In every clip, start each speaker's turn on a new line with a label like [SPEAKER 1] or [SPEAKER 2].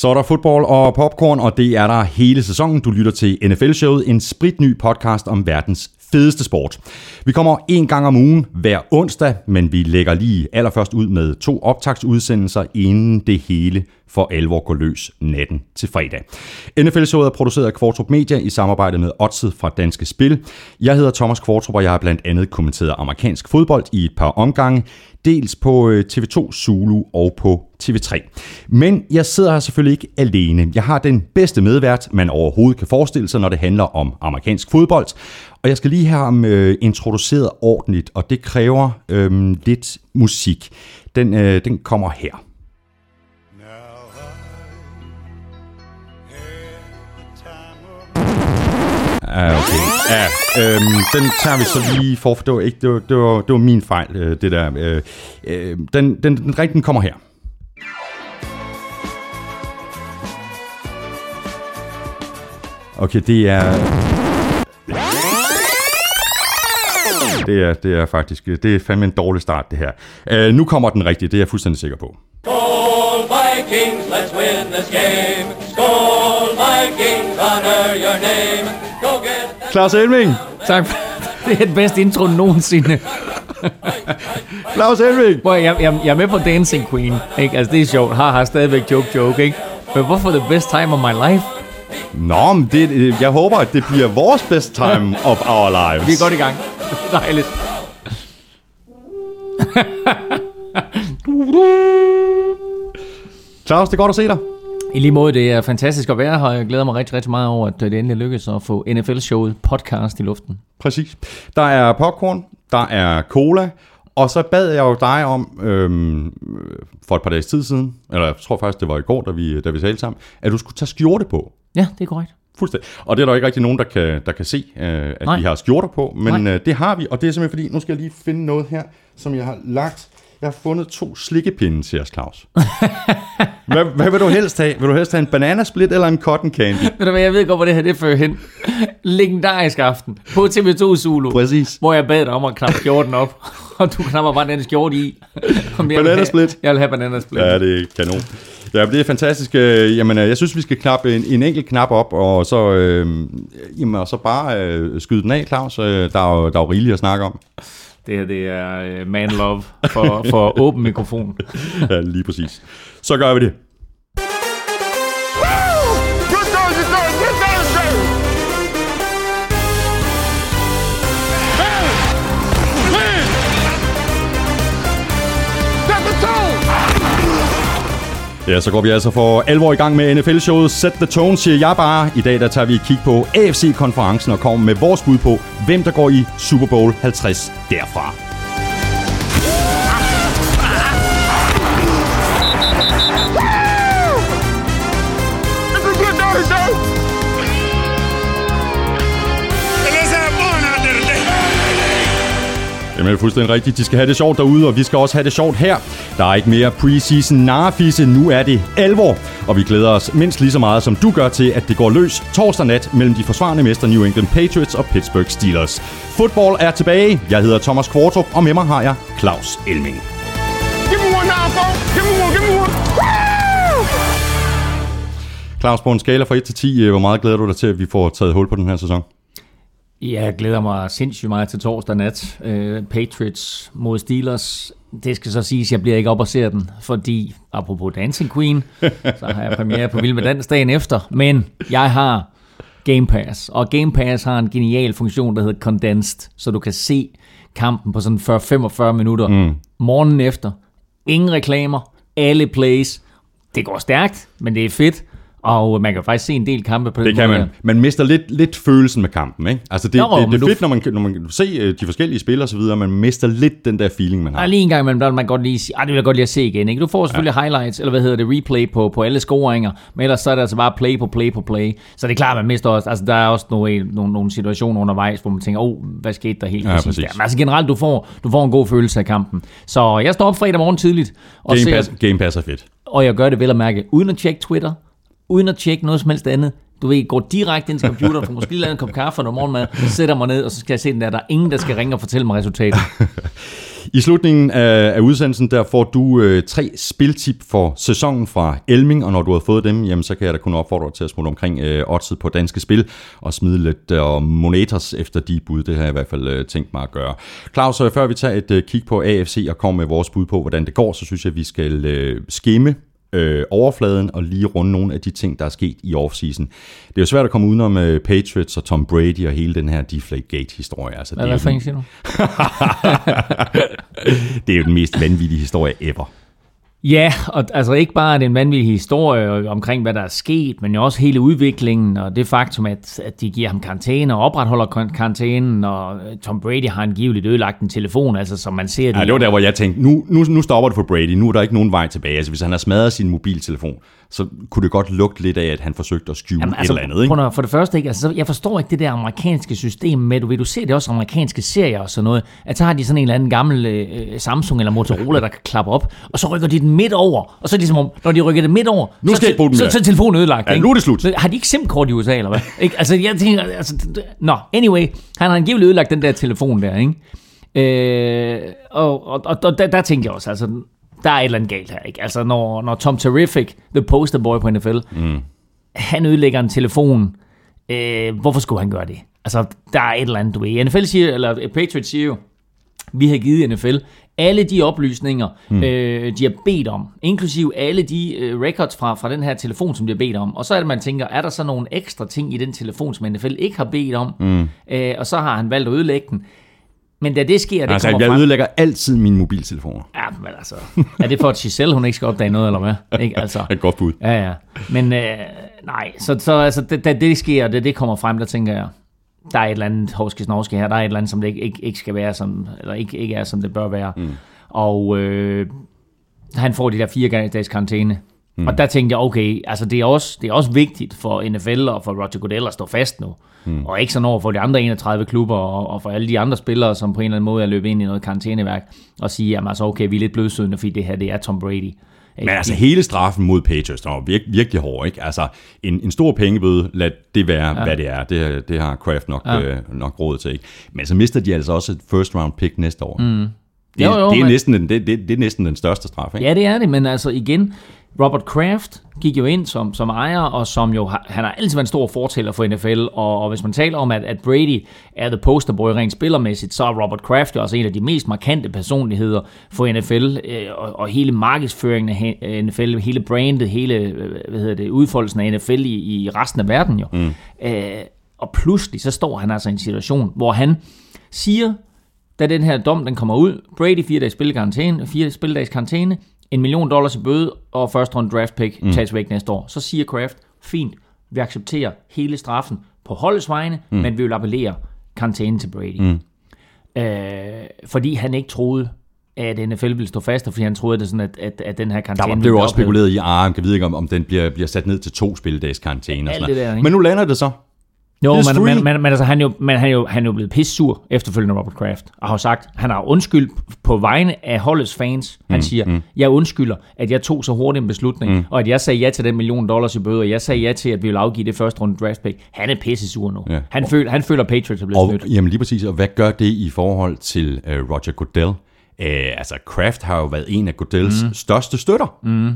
[SPEAKER 1] Så er der fodbold og popcorn, og det er der hele sæsonen. Du lytter til NFL-showet, en spritny podcast om verdens fedeste sport. Vi kommer en gang om ugen hver onsdag, men vi lægger lige allerførst ud med to optagsudsendelser, inden det hele for alvor går løs natten til fredag. NFL-showet er produceret af Kvartrup Media i samarbejde med Odset fra Danske Spil. Jeg hedder Thomas Kvartrup, og jeg har blandt andet kommenteret amerikansk fodbold i et par omgange dels på øh, TV2 Zulu og på TV3. Men jeg sidder her selvfølgelig ikke alene. Jeg har den bedste medvært, man overhovedet kan forestille sig, når det handler om amerikansk fodbold. Og jeg skal lige have ham øh, introduceret ordentligt, og det kræver øh, lidt musik. Den, øh, den kommer her. Ah, okay. Ja, øhm, den tager vi så lige for, for det var, ikke, det var, det var, det var min fejl, øh, det der. Øh, øh, den, den, den rigtige kommer her. Okay, det er... Det er, det er faktisk, det er fandme en dårlig start, det her. Øh, nu kommer den rigtige, det er jeg fuldstændig sikker på.
[SPEAKER 2] Skål Vikings, let's win this game. Skål Vikings, honor your name. Go get
[SPEAKER 1] Claus Elming!
[SPEAKER 3] Tak. Det er den bedste intro nogensinde.
[SPEAKER 1] Claus Elming!
[SPEAKER 3] Hvor jeg, jeg, jeg er med på Dancing Queen. Ikke? Altså, det er sjovt. Har har stadigvæk joke, joke, ikke? Men hvorfor the best time of my life?
[SPEAKER 1] Nå, men det, øh, jeg håber, at det bliver vores best time of our lives.
[SPEAKER 3] Vi er godt i gang. Dejligt.
[SPEAKER 1] Claus, det er godt at se dig.
[SPEAKER 3] I lige måde, det er fantastisk at være her. Jeg glæder mig rigtig, rigtig meget over, at det endelig lykkedes at få NFL-showet podcast i luften.
[SPEAKER 1] Præcis. Der er popcorn, der er cola, og så bad jeg jo dig om, øhm, for et par dages tid siden, eller jeg tror faktisk, det var i går, da vi, da vi talte sammen, at du skulle tage skjorte på.
[SPEAKER 3] Ja, det er korrekt.
[SPEAKER 1] Fuldstændig. Og det er der ikke rigtig nogen, der kan, der kan se, øh, at
[SPEAKER 3] Nej.
[SPEAKER 1] vi har skjorter på, men
[SPEAKER 3] Nej.
[SPEAKER 1] øh, det har vi, og det er simpelthen fordi, nu skal jeg lige finde noget her, som jeg har lagt. Jeg har fundet to slikkepinde til os, Claus. hvad, hvad vil du helst have? Vil du helst have en bananasplit eller en cotton candy?
[SPEAKER 3] Ved du hvad, jeg ved godt, hvor det her det fører hen. Legendarisk aften på TV2 Zulu.
[SPEAKER 1] Præcis.
[SPEAKER 3] Hvor jeg bad dig om at knappe skjorten op. Og du knapper bare den skjorte i.
[SPEAKER 1] Bananasplit.
[SPEAKER 3] Jeg vil have bananasplit.
[SPEAKER 1] Ja, det er kanon. Ja, det er fantastisk. Øh, Jamen, øh, jeg synes, vi skal knappe en, en enkelt knap op, og så, øh, jamen, og så bare øh, skyde den af, Claus. Øh, Der er, jo, der er jo rigeligt at snakke om.
[SPEAKER 3] Det her, det er øh, man love for, for åben mikrofon.
[SPEAKER 1] Ja, lige præcis. Så gør vi det. Ja, så går vi altså for alvor i gang med NFL-showet Set the Tone, siger jeg bare. I dag der tager vi et kig på AFC-konferencen og kommer med vores bud på, hvem der går i Super Bowl 50 derfra. Jamen, det er fuldstændig rigtigt. De skal have det sjovt derude, og vi skal også have det sjovt her. Der er ikke mere preseason narfisse. Nu er det alvor. Og vi glæder os mindst lige så meget, som du gør til, at det går løs torsdag nat mellem de forsvarende mester New England Patriots og Pittsburgh Steelers. Fodbold er tilbage. Jeg hedder Thomas Kvartrup, og med mig har jeg Claus Elming.
[SPEAKER 4] Give me one now, folks. Give me one, give me one. Woo!
[SPEAKER 1] Claus, på en skala fra 1 til 10, øh, hvor meget glæder du dig til, at vi får taget hul på den her sæson?
[SPEAKER 3] Jeg glæder mig sindssygt meget til torsdag nat. Uh, Patriots mod Steelers. Det skal så siges, at jeg bliver ikke op og ser den, fordi, apropos Dancing Queen, så har jeg premiere på Vild med Dans dagen efter. Men jeg har Game Pass, og Game Pass har en genial funktion, der hedder Condensed, så du kan se kampen på sådan 40-45 minutter mm. morgenen efter. Ingen reklamer, alle plays. Det går stærkt, men det er fedt. Og man kan faktisk se en del kampe på den
[SPEAKER 1] Det kan
[SPEAKER 3] måde.
[SPEAKER 1] man. Man mister lidt, lidt følelsen med kampen, ikke? Altså det,
[SPEAKER 3] Jo,
[SPEAKER 1] det, det, er
[SPEAKER 3] du-
[SPEAKER 1] fedt, når man, når man kan se øh, de forskellige spillere og så videre, man mister lidt den der feeling, man har.
[SPEAKER 3] Og lige en gang imellem, der man godt lige sige, "Ej, det vil jeg godt lige at se igen. Ikke? Du får selvfølgelig ja. highlights, eller hvad hedder det, replay på, på alle scoringer, men ellers så er det altså bare play på play på play. Så det er klart, man mister også, altså der er også nogle, nogle, nogle situationer undervejs, hvor man tænker, åh, oh, hvad skete der helt
[SPEAKER 1] Ja,
[SPEAKER 3] præcis
[SPEAKER 1] præcis.
[SPEAKER 3] der? Men altså generelt, du får, du får en god følelse af kampen. Så jeg står op fredag morgen tidligt, og,
[SPEAKER 1] Game
[SPEAKER 3] ser,
[SPEAKER 1] Pass, Game Pass er fedt.
[SPEAKER 3] og jeg gør det vel at mærke, uden at tjekke Twitter, uden at tjekke noget som helst andet. du ved, går direkte ind til computeren, får måske lavet en kop kaffe og noget morgenmad, sætter mig ned, og så skal jeg se den der, der er ingen, der skal ringe og fortælle mig resultatet.
[SPEAKER 1] I slutningen af, af udsendelsen, der får du øh, tre spiltip for sæsonen fra Elming, og når du har fået dem, jamen, så kan jeg da kun opfordre dig til at smutte omkring øh, oddset på danske spil, og smide lidt øh, monetas efter de bud. Det har jeg i hvert fald øh, tænkt mig at gøre. Claus, øh, før vi tager et øh, kig på AFC og kommer med vores bud på, hvordan det går, så synes jeg, at vi skal øh, skimme øh, overfladen og lige runde nogle af de ting, der er sket i offseason. Det er jo svært at komme udenom øh, Patriots og Tom Brady og hele den her Deflategate-historie. Altså,
[SPEAKER 3] Hvad,
[SPEAKER 1] det, er
[SPEAKER 3] hvad fanden siger du?
[SPEAKER 1] det er jo den mest vanvittige historie ever.
[SPEAKER 3] Ja, og altså ikke bare den vanvittige historie omkring, hvad der er sket, men jo også hele udviklingen, og det faktum, at, at de giver ham karantæne og opretholder kar- karantænen, og øh, Tom Brady har angiveligt ødelagt en telefon, altså som man ser det.
[SPEAKER 1] Ja, det var der, hvor jeg tænkte, nu, nu, nu stopper det for Brady. Nu er der ikke nogen vej tilbage. Altså, hvis han har smadret sin mobiltelefon, så kunne det godt lugte lidt af, at han forsøgte at skjule Jamen, altså, et eller andet. Ikke?
[SPEAKER 3] prøv For det første, ikke, altså, så- jeg forstår ikke det der amerikanske system med, du ved, du ser det også amerikanske serier og sådan noget, at så har de sådan en eller anden gammel øh, Samsung eller Motorola, der kan klappe op, og så rykker de den midt over, og så er det ligesom om, når de rykker det midt over,
[SPEAKER 1] Nu
[SPEAKER 3] så,
[SPEAKER 1] skal
[SPEAKER 3] så,
[SPEAKER 1] mere.
[SPEAKER 3] så, er telefonen ødelagt.
[SPEAKER 1] Ja,
[SPEAKER 3] ikke?
[SPEAKER 1] nu er det slut.
[SPEAKER 3] Så Har de ikke SIM-kort i USA, eller hvad? ikke? Altså, jeg tænker, altså, nå, anyway, han har angiveligt ødelagt den der telefon der, ikke? Øh, og, og, og, og der, der tænkte jeg også, altså, der er et eller andet galt her, ikke? Altså, når, når Tom Terrific, the poster boy på NFL, mm. han ødelægger en telefon, øh, hvorfor skulle han gøre det? Altså, der er et eller andet, du ved. NFL siger, eller Patriots siger jo, vi har givet NFL alle de oplysninger, mm. øh, de har bedt om, inklusive alle de øh, records fra, fra den her telefon, som de har bedt om. Og så er det, man tænker, er der så nogle ekstra ting i den telefon, som NFL ikke har bedt om? Mm. Øh, og så har han valgt at ødelægge den. Men da det sker, det
[SPEAKER 1] Altså,
[SPEAKER 3] kommer
[SPEAKER 1] jeg
[SPEAKER 3] frem...
[SPEAKER 1] ødelægger altid mine mobiltelefoner.
[SPEAKER 3] Ja, men altså, er det for, at Giselle, hun ikke skal opdage noget, eller hvad? Ikke? Altså,
[SPEAKER 1] Et godt bud.
[SPEAKER 3] Ja, ja. Men øh, nej, så, så altså, da, da det sker, og det, det kommer frem, der tænker jeg, der er et eller andet hovske her, der er et eller andet, som det ikke, ikke, ikke skal være, som, eller ikke, ikke er, som det bør være. Mm. Og øh, han får de der fire dages karantæne. Mm. Og der tænkte jeg, okay, altså det er, også, det er også vigtigt for NFL og for Roger Goodell at stå fast nu. Mm. Og ikke sådan over for de andre 31 klubber og, og for alle de andre spillere, som på en eller anden måde er løbet ind i noget karantæneværk, og sige, jamen altså okay, vi er lidt blødsødende, fordi det her, det er Tom Brady.
[SPEAKER 1] Men altså hele straffen mod Patriots, der var vir- virkelig hård, ikke? Altså en, en stor pengebøde, lad det være, ja. hvad det er. Det, det har Kraft nok, ja. øh, nok råd til, ikke? Men så mister de altså også et first round pick næste år. Mm. Det,
[SPEAKER 3] Jo, jo,
[SPEAKER 1] det, er
[SPEAKER 3] men-
[SPEAKER 1] næsten den, det, det, det er næsten den største straf, ikke?
[SPEAKER 3] Ja, det er det, men altså igen, Robert Kraft gik jo ind som, som ejer, og som jo har, han har altid været en stor fortæller for NFL, og, og hvis man taler om, at, at Brady er the poster boy rent spillermæssigt, så er Robert Kraft jo også en af de mest markante personligheder for NFL, øh, og, og hele markedsføringen af NFL, hele brandet, hele øh, hvad hedder det, udfoldelsen af NFL i, i resten af verden jo. Mm. Øh, og pludselig så står han altså i en situation, hvor han siger, da den her dom den kommer ud, Brady fire dages spillekarantæne, fire spilledags karantæne, en million dollars i bøde, og første runde draft pick mm. tages væk næste år. Så siger Kraft, fint, vi accepterer hele straffen på holdets vegne, mm. men vi vil appellere karantæne til Brady. Mm. Øh, fordi han ikke troede, at NFL ville stå fast, og fordi han troede, at, det sådan, at, at, at den her
[SPEAKER 1] Der
[SPEAKER 3] karantæne
[SPEAKER 1] var,
[SPEAKER 3] ville
[SPEAKER 1] blev også spekuleret i, ah, man kan vide ikke, om, om den bliver, bliver sat ned til to spilledags karantæne. Og sådan
[SPEAKER 3] der?
[SPEAKER 1] Men nu lander det så.
[SPEAKER 3] Jo, men, men, men, men altså, han, er jo, men han, er jo, han er jo blevet pissur efterfølgende Robert Kraft, og har sagt, han har undskyld på vegne af holdets fans. Han mm, siger, mm. jeg undskylder, at jeg tog så hurtigt en beslutning, mm. og at jeg sagde ja til den million dollars i bøde, og jeg sagde ja til, at vi vil afgive det første runde draft pick. Han er pissesur nu.
[SPEAKER 1] Ja.
[SPEAKER 3] Han, føler, han føler, Patriots er blevet
[SPEAKER 1] Og
[SPEAKER 3] snydt.
[SPEAKER 1] jamen lige præcis, og hvad gør det i forhold til uh, Roger Goodell? Uh, altså, Kraft har jo været en af Goodells mm. største støtter. Mm.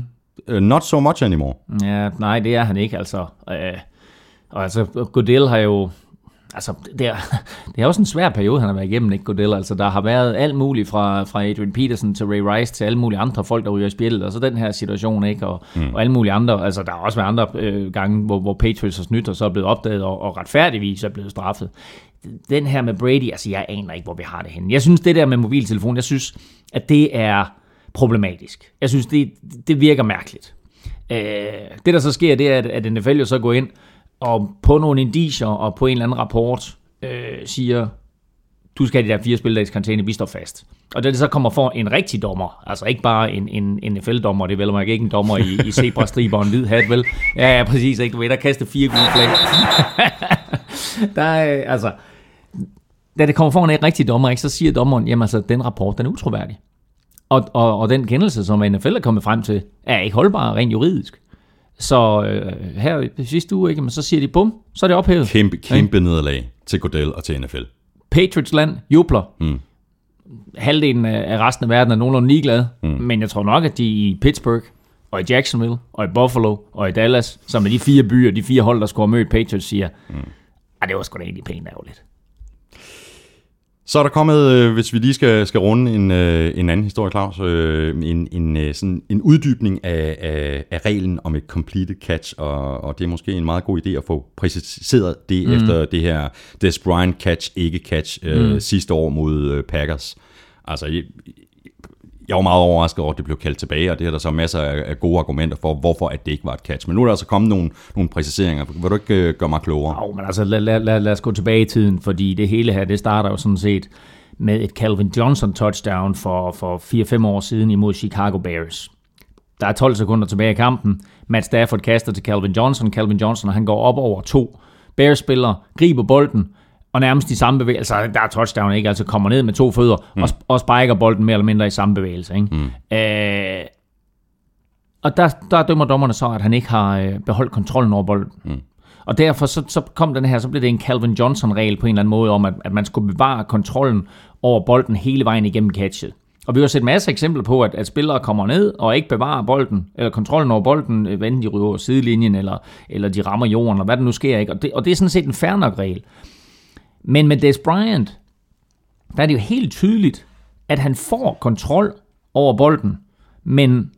[SPEAKER 1] Uh, not so much anymore.
[SPEAKER 3] Ja, nej, det er han ikke, altså. Øh, og altså, Goodell har jo... Altså, det er, det er også en svær periode, han har været igennem, ikke Goodell? Altså, der har været alt muligt fra, fra Adrian Peterson til Ray Rice til alle mulige andre folk, der ryger i spillet, og så den her situation, ikke? Og, mm. og alle mulige andre, altså der har også været andre øh, gange, hvor, hvor Patriots har snydt, og så er blevet opdaget, og, og retfærdigvis er blevet straffet. Den her med Brady, altså jeg aner ikke, hvor vi har det henne. Jeg synes, det der med mobiltelefon, jeg synes, at det er problematisk. Jeg synes, det, det virker mærkeligt. Øh, det der så sker, det er, at, at NFL jo så går ind og på nogle indicier og på en eller anden rapport øh, siger, du skal have de der fire spilledags karantæne, vi står fast. Og da det så kommer for en rigtig dommer, altså ikke bare en, en, en NFL-dommer, det er vel man ikke en dommer i, i zebra-striber og en hvid hat, vel? Ja, ja, præcis, ikke? Du ved, der kaster fire gule flag. der er, altså, da det kommer for en rigtig dommer, ikke, så siger dommeren, jamen altså, den rapport, den er utroværdig. Og, og, og den kendelse, som NFL er kommet frem til, er ikke holdbar rent juridisk. Så øh, her i sidste uge, ikke, men så siger de, bum, så er det ophævet.
[SPEAKER 1] Kæmpe, kæmpe nederlag til Godell og til NFL.
[SPEAKER 3] Patriots land jubler. Mm. Halvdelen af resten af verden er nogenlunde ligeglade, mm. men jeg tror nok, at de i Pittsburgh, og i Jacksonville, og i Buffalo, og i Dallas, som er de fire byer, de fire hold, der skulle have mødt Patriots, siger, mm. at det var sgu da egentlig pænt ærgerligt.
[SPEAKER 1] Så er der kommet, øh, hvis vi lige skal, skal runde en, øh, en anden historie, Claus, øh, en, en, øh, sådan en uddybning af, af, af reglen om et completed catch, og, og det er måske en meget god idé at få præciseret det mm. efter det her Des Bryant catch, ikke catch, øh, mm. sidste år mod øh, Packers. Altså, jeg, var meget overrasket over, at det blev kaldt tilbage, og det er der så masser af, gode argumenter for, hvorfor at det ikke var et catch. Men nu er der altså kommet nogle, nogle præciseringer. Vil du ikke øh, gøre mig klogere?
[SPEAKER 3] Jo, men altså lad, lad, lad, lad os gå tilbage i tiden, fordi det hele her, det starter jo sådan set med et Calvin Johnson touchdown for, for 4-5 år siden imod Chicago Bears. Der er 12 sekunder tilbage i kampen. Matt Stafford kaster til Calvin Johnson. Calvin Johnson, han går op over to Bears-spillere, griber bolden, og nærmest i samme bevægelse, altså der er touchdown, ikke? Altså kommer ned med to fødder, mm. og, og spiker bolden mere eller mindre i samme bevægelse, ikke? Mm. Øh, og der, der dømmer dommerne så, at han ikke har øh, beholdt kontrollen over bolden. Mm. Og derfor så, så kom den her, så blev det en Calvin Johnson-regel på en eller anden måde om, at, at man skulle bevare kontrollen over bolden hele vejen igennem catchet. Og vi har set masser af eksempler på, at, at spillere kommer ned og ikke bevarer bolden, eller kontrollen over bolden, øh, enten de ryger over sidelinjen, eller, eller de rammer jorden, eller hvad der nu sker. Ikke? Og, det, og det er sådan set en fair nok regel. Men med Des Bryant, der er det jo helt tydeligt, at han får kontrol over bolden, men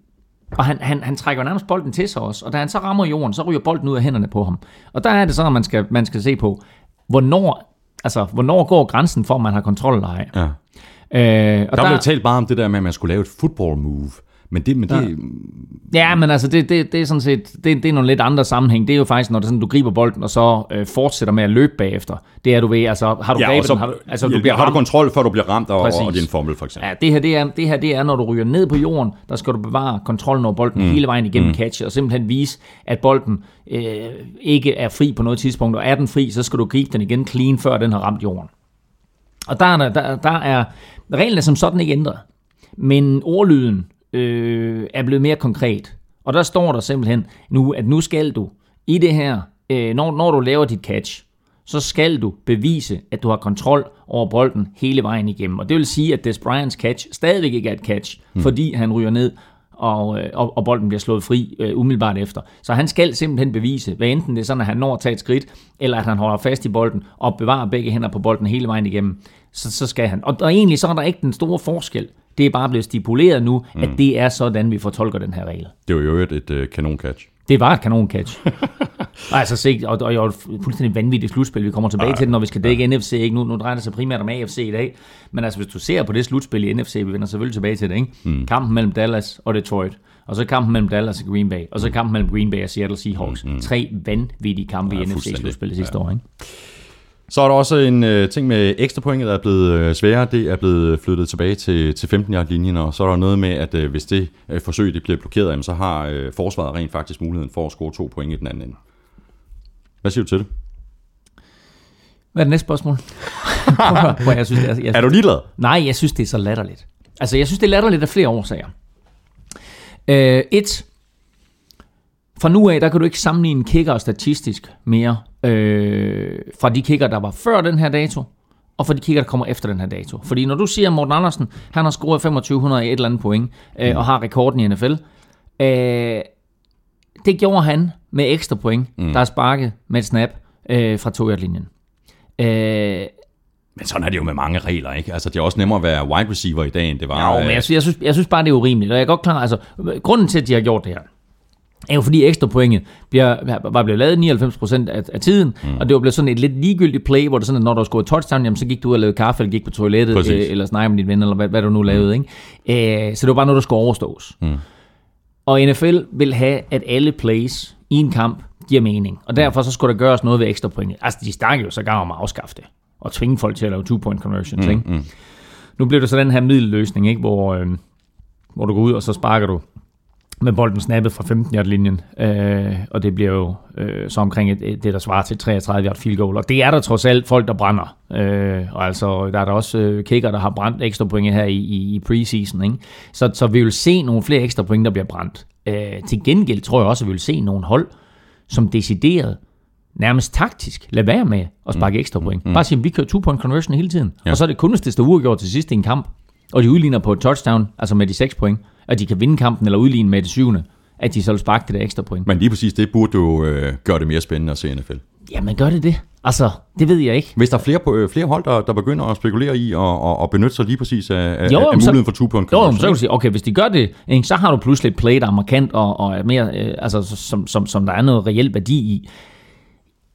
[SPEAKER 3] og han, han, han trækker nærmest bolden til sig også, og da han så rammer jorden, så ryger bolden ud af hænderne på ham. Og der er det sådan, at man skal, man skal se på, hvornår, altså, hvornår går grænsen for, at man har kontrol eller ej.
[SPEAKER 1] Ja.
[SPEAKER 3] Øh, og
[SPEAKER 1] Der, der blev talt meget om det der med, at man skulle lave et football move. Men det, men det,
[SPEAKER 3] Ja, men altså, det, det, det er sådan set, det, det er nogle lidt andre sammenhæng. Det er jo faktisk, når det sådan, du griber bolden, og så øh, fortsætter med at løbe bagefter. Det er du ved, altså, har du
[SPEAKER 1] ja,
[SPEAKER 3] grebet
[SPEAKER 1] så,
[SPEAKER 3] den, har du, altså, du
[SPEAKER 1] ja,
[SPEAKER 3] bliver
[SPEAKER 1] har du
[SPEAKER 3] ramt.
[SPEAKER 1] kontrol, før du bliver ramt, og,
[SPEAKER 3] Præcis.
[SPEAKER 1] og din formel for eksempel.
[SPEAKER 3] Ja, det her, det er, det her det er, når du ryger ned på jorden, der skal du bevare kontrollen over bolden mm. hele vejen igennem mm. catchet, og simpelthen vise, at bolden øh, ikke er fri på noget tidspunkt, og er den fri, så skal du gribe den igen clean, før den har ramt jorden. Og der er, der, der, der er reglerne som sådan ikke ændret, men ordlyden øh, er blevet mere konkret. Og der står der simpelthen nu, at nu skal du i det her, øh, når, når du laver dit catch, så skal du bevise, at du har kontrol over bolden hele vejen igennem. Og det vil sige, at Des Bryants catch stadigvæk ikke er et catch, mm. fordi han ryger ned, og, øh, og, og bolden bliver slået fri øh, umiddelbart efter. Så han skal simpelthen bevise, hvad enten det er sådan, at han når at tage et skridt, eller at han holder fast i bolden og bevarer begge hænder på bolden hele vejen igennem, så, så skal han. Og, og egentlig så er der ikke den store forskel. Det er bare blevet stipuleret nu, mm. at det er sådan, vi fortolker den her regel.
[SPEAKER 1] Det var jo et, et uh, kanon-catch.
[SPEAKER 3] Det var et kanon-catch. altså, se, og, og, og fuldstændig vanvittigt slutspil. Vi kommer tilbage til det, når vi skal dække ja. NFC. Ikke? Nu, nu drejer det sig primært om AFC i dag. Men altså, hvis du ser på det slutspil i NFC, vi vender selvfølgelig tilbage til det. Ikke? Mm. Kampen mellem Dallas og Detroit. Og så kampen mellem Dallas og Green Bay. Og så kampen mellem Green Bay og Seattle Seahawks. Mm. Tre vanvittige kampe
[SPEAKER 1] Ja,
[SPEAKER 3] i. NFC-slutspillet sidste
[SPEAKER 1] Ja.
[SPEAKER 3] år. Ikke?
[SPEAKER 1] Så er der også en uh, ting med ekstra point, der er blevet uh, sværere. Det er blevet flyttet tilbage til, til 15-yard-linjen, og så er der noget med, at uh, hvis det uh, forsøg det bliver blokeret, jamen, så har uh, forsvaret rent faktisk muligheden for at score to point i den anden ende. Hvad siger du til det?
[SPEAKER 3] Hvad er det næste spørgsmål? Hvor jeg synes, jeg, jeg,
[SPEAKER 1] Er du ligeglad?
[SPEAKER 3] Nej, jeg synes, det er så latterligt. Altså, jeg synes, det er latterligt af flere årsager. Øh, et, fra nu af, der kan du ikke sammenligne kicker statistisk mere øh, fra de kicker, der var før den her dato, og fra de kicker, der kommer efter den her dato. Fordi når du siger, at Morten Andersen, han har scoret 2500 i et eller andet point, øh, og har rekorden i NFL, øh, det gjorde han med ekstra point, mm. der er sparket med et snap øh, fra to linjen øh,
[SPEAKER 1] Men sådan er det jo med mange regler, ikke? Altså, det er også nemmere at være wide receiver i dag, end det var...
[SPEAKER 3] Jo, men
[SPEAKER 1] øh,
[SPEAKER 3] jeg, synes- jeg, synes, jeg synes bare, det er urimeligt. Og jeg er godt klar, altså, grunden til, at de har gjort det her, er jo fordi ekstra pointet bliver, var blevet lavet 99% af, af tiden, mm. og det var blevet sådan et lidt ligegyldigt play, hvor det sådan, at når du scorede touchdown, jamen, så gik du ud og lavede kaffe, eller gik på toilettet,
[SPEAKER 1] Præcis.
[SPEAKER 3] øh, eller snakkede med din ven, eller hvad, hvad du nu lavede. Ikke? Øh, så det var bare noget, der skulle overstås. Mm. Og NFL vil have, at alle plays i en kamp giver mening, og derfor så skulle der gøres noget ved ekstra pointet. Altså, de snakker jo sågar om at afskaffe det, og tvinge folk til at lave two-point conversions. Mm, ikke?
[SPEAKER 1] mm.
[SPEAKER 3] Nu bliver det så den her middelløsning, ikke? Hvor, øh, hvor du går ud, og så sparker du med bolden snappet fra 15-yard-linjen, øh, og det bliver jo øh, så omkring et, et, det, der svarer til 33-yard field goal, og det er der trods alt folk, der brænder. Øh, og altså, der er der også øh, kicker, der har brændt ekstra point her i, i, i preseason, ikke? Så, så vi vil se nogle flere ekstra point, der bliver brændt. Øh, til gengæld tror jeg også, at vi vil se nogle hold, som decideret nærmest taktisk lade være med at sparke ekstra point. Bare sige, at vi kører two-point conversion hele tiden. Ja. Og så er det kun, hvis det står uafgjort til sidst i en kamp, og de udligner på et touchdown, altså med de 6 point, at de kan vinde kampen eller udligne med det syvende, at de så vil sparke det der ekstra point.
[SPEAKER 1] Men lige præcis det burde jo øh, gøre det mere spændende at se NFL.
[SPEAKER 3] Jamen gør det det? Altså, det ved jeg ikke.
[SPEAKER 1] Hvis der er flere, øh, flere hold, der, der begynder at spekulere i og, og, og benytte sig lige præcis af, af,
[SPEAKER 3] Jo,
[SPEAKER 1] af
[SPEAKER 3] så-
[SPEAKER 1] muligheden for two-point
[SPEAKER 3] Jo, men
[SPEAKER 1] conversion,
[SPEAKER 3] så kan du sige, okay, hvis de gør det, ikke, så har du pludselig et play, der er markant og, og er mere, øh, altså, som, som, som der er noget reelt værdi i.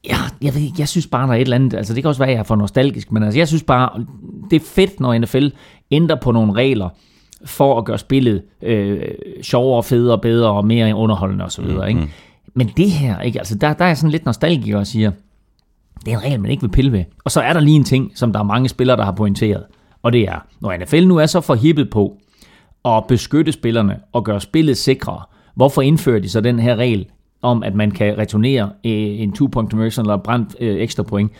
[SPEAKER 3] Ja, jeg, ved, jeg synes bare, der er et eller andet, altså det kan også være, at jeg er for nostalgisk, men altså, jeg synes bare, det er fedt, når NFL ændrer på nogle regler, for at gøre spillet øh, sjovere, federe, bedre og mere underholdende osv. Mm, ikke? Men det her, ikke? Altså, der, der er sådan lidt nostalgiker og siger, det er en regel, man ikke vil pille ved. Og så er der lige en ting, som der er mange spillere, der har pointeret. Og det er, når NFL nu er så forhippet på at beskytte spillerne og gøre spillet sikrere, hvorfor indfører de så den her regel om, at man kan returnere øh, en two-point conversion eller brændt øh, ekstra point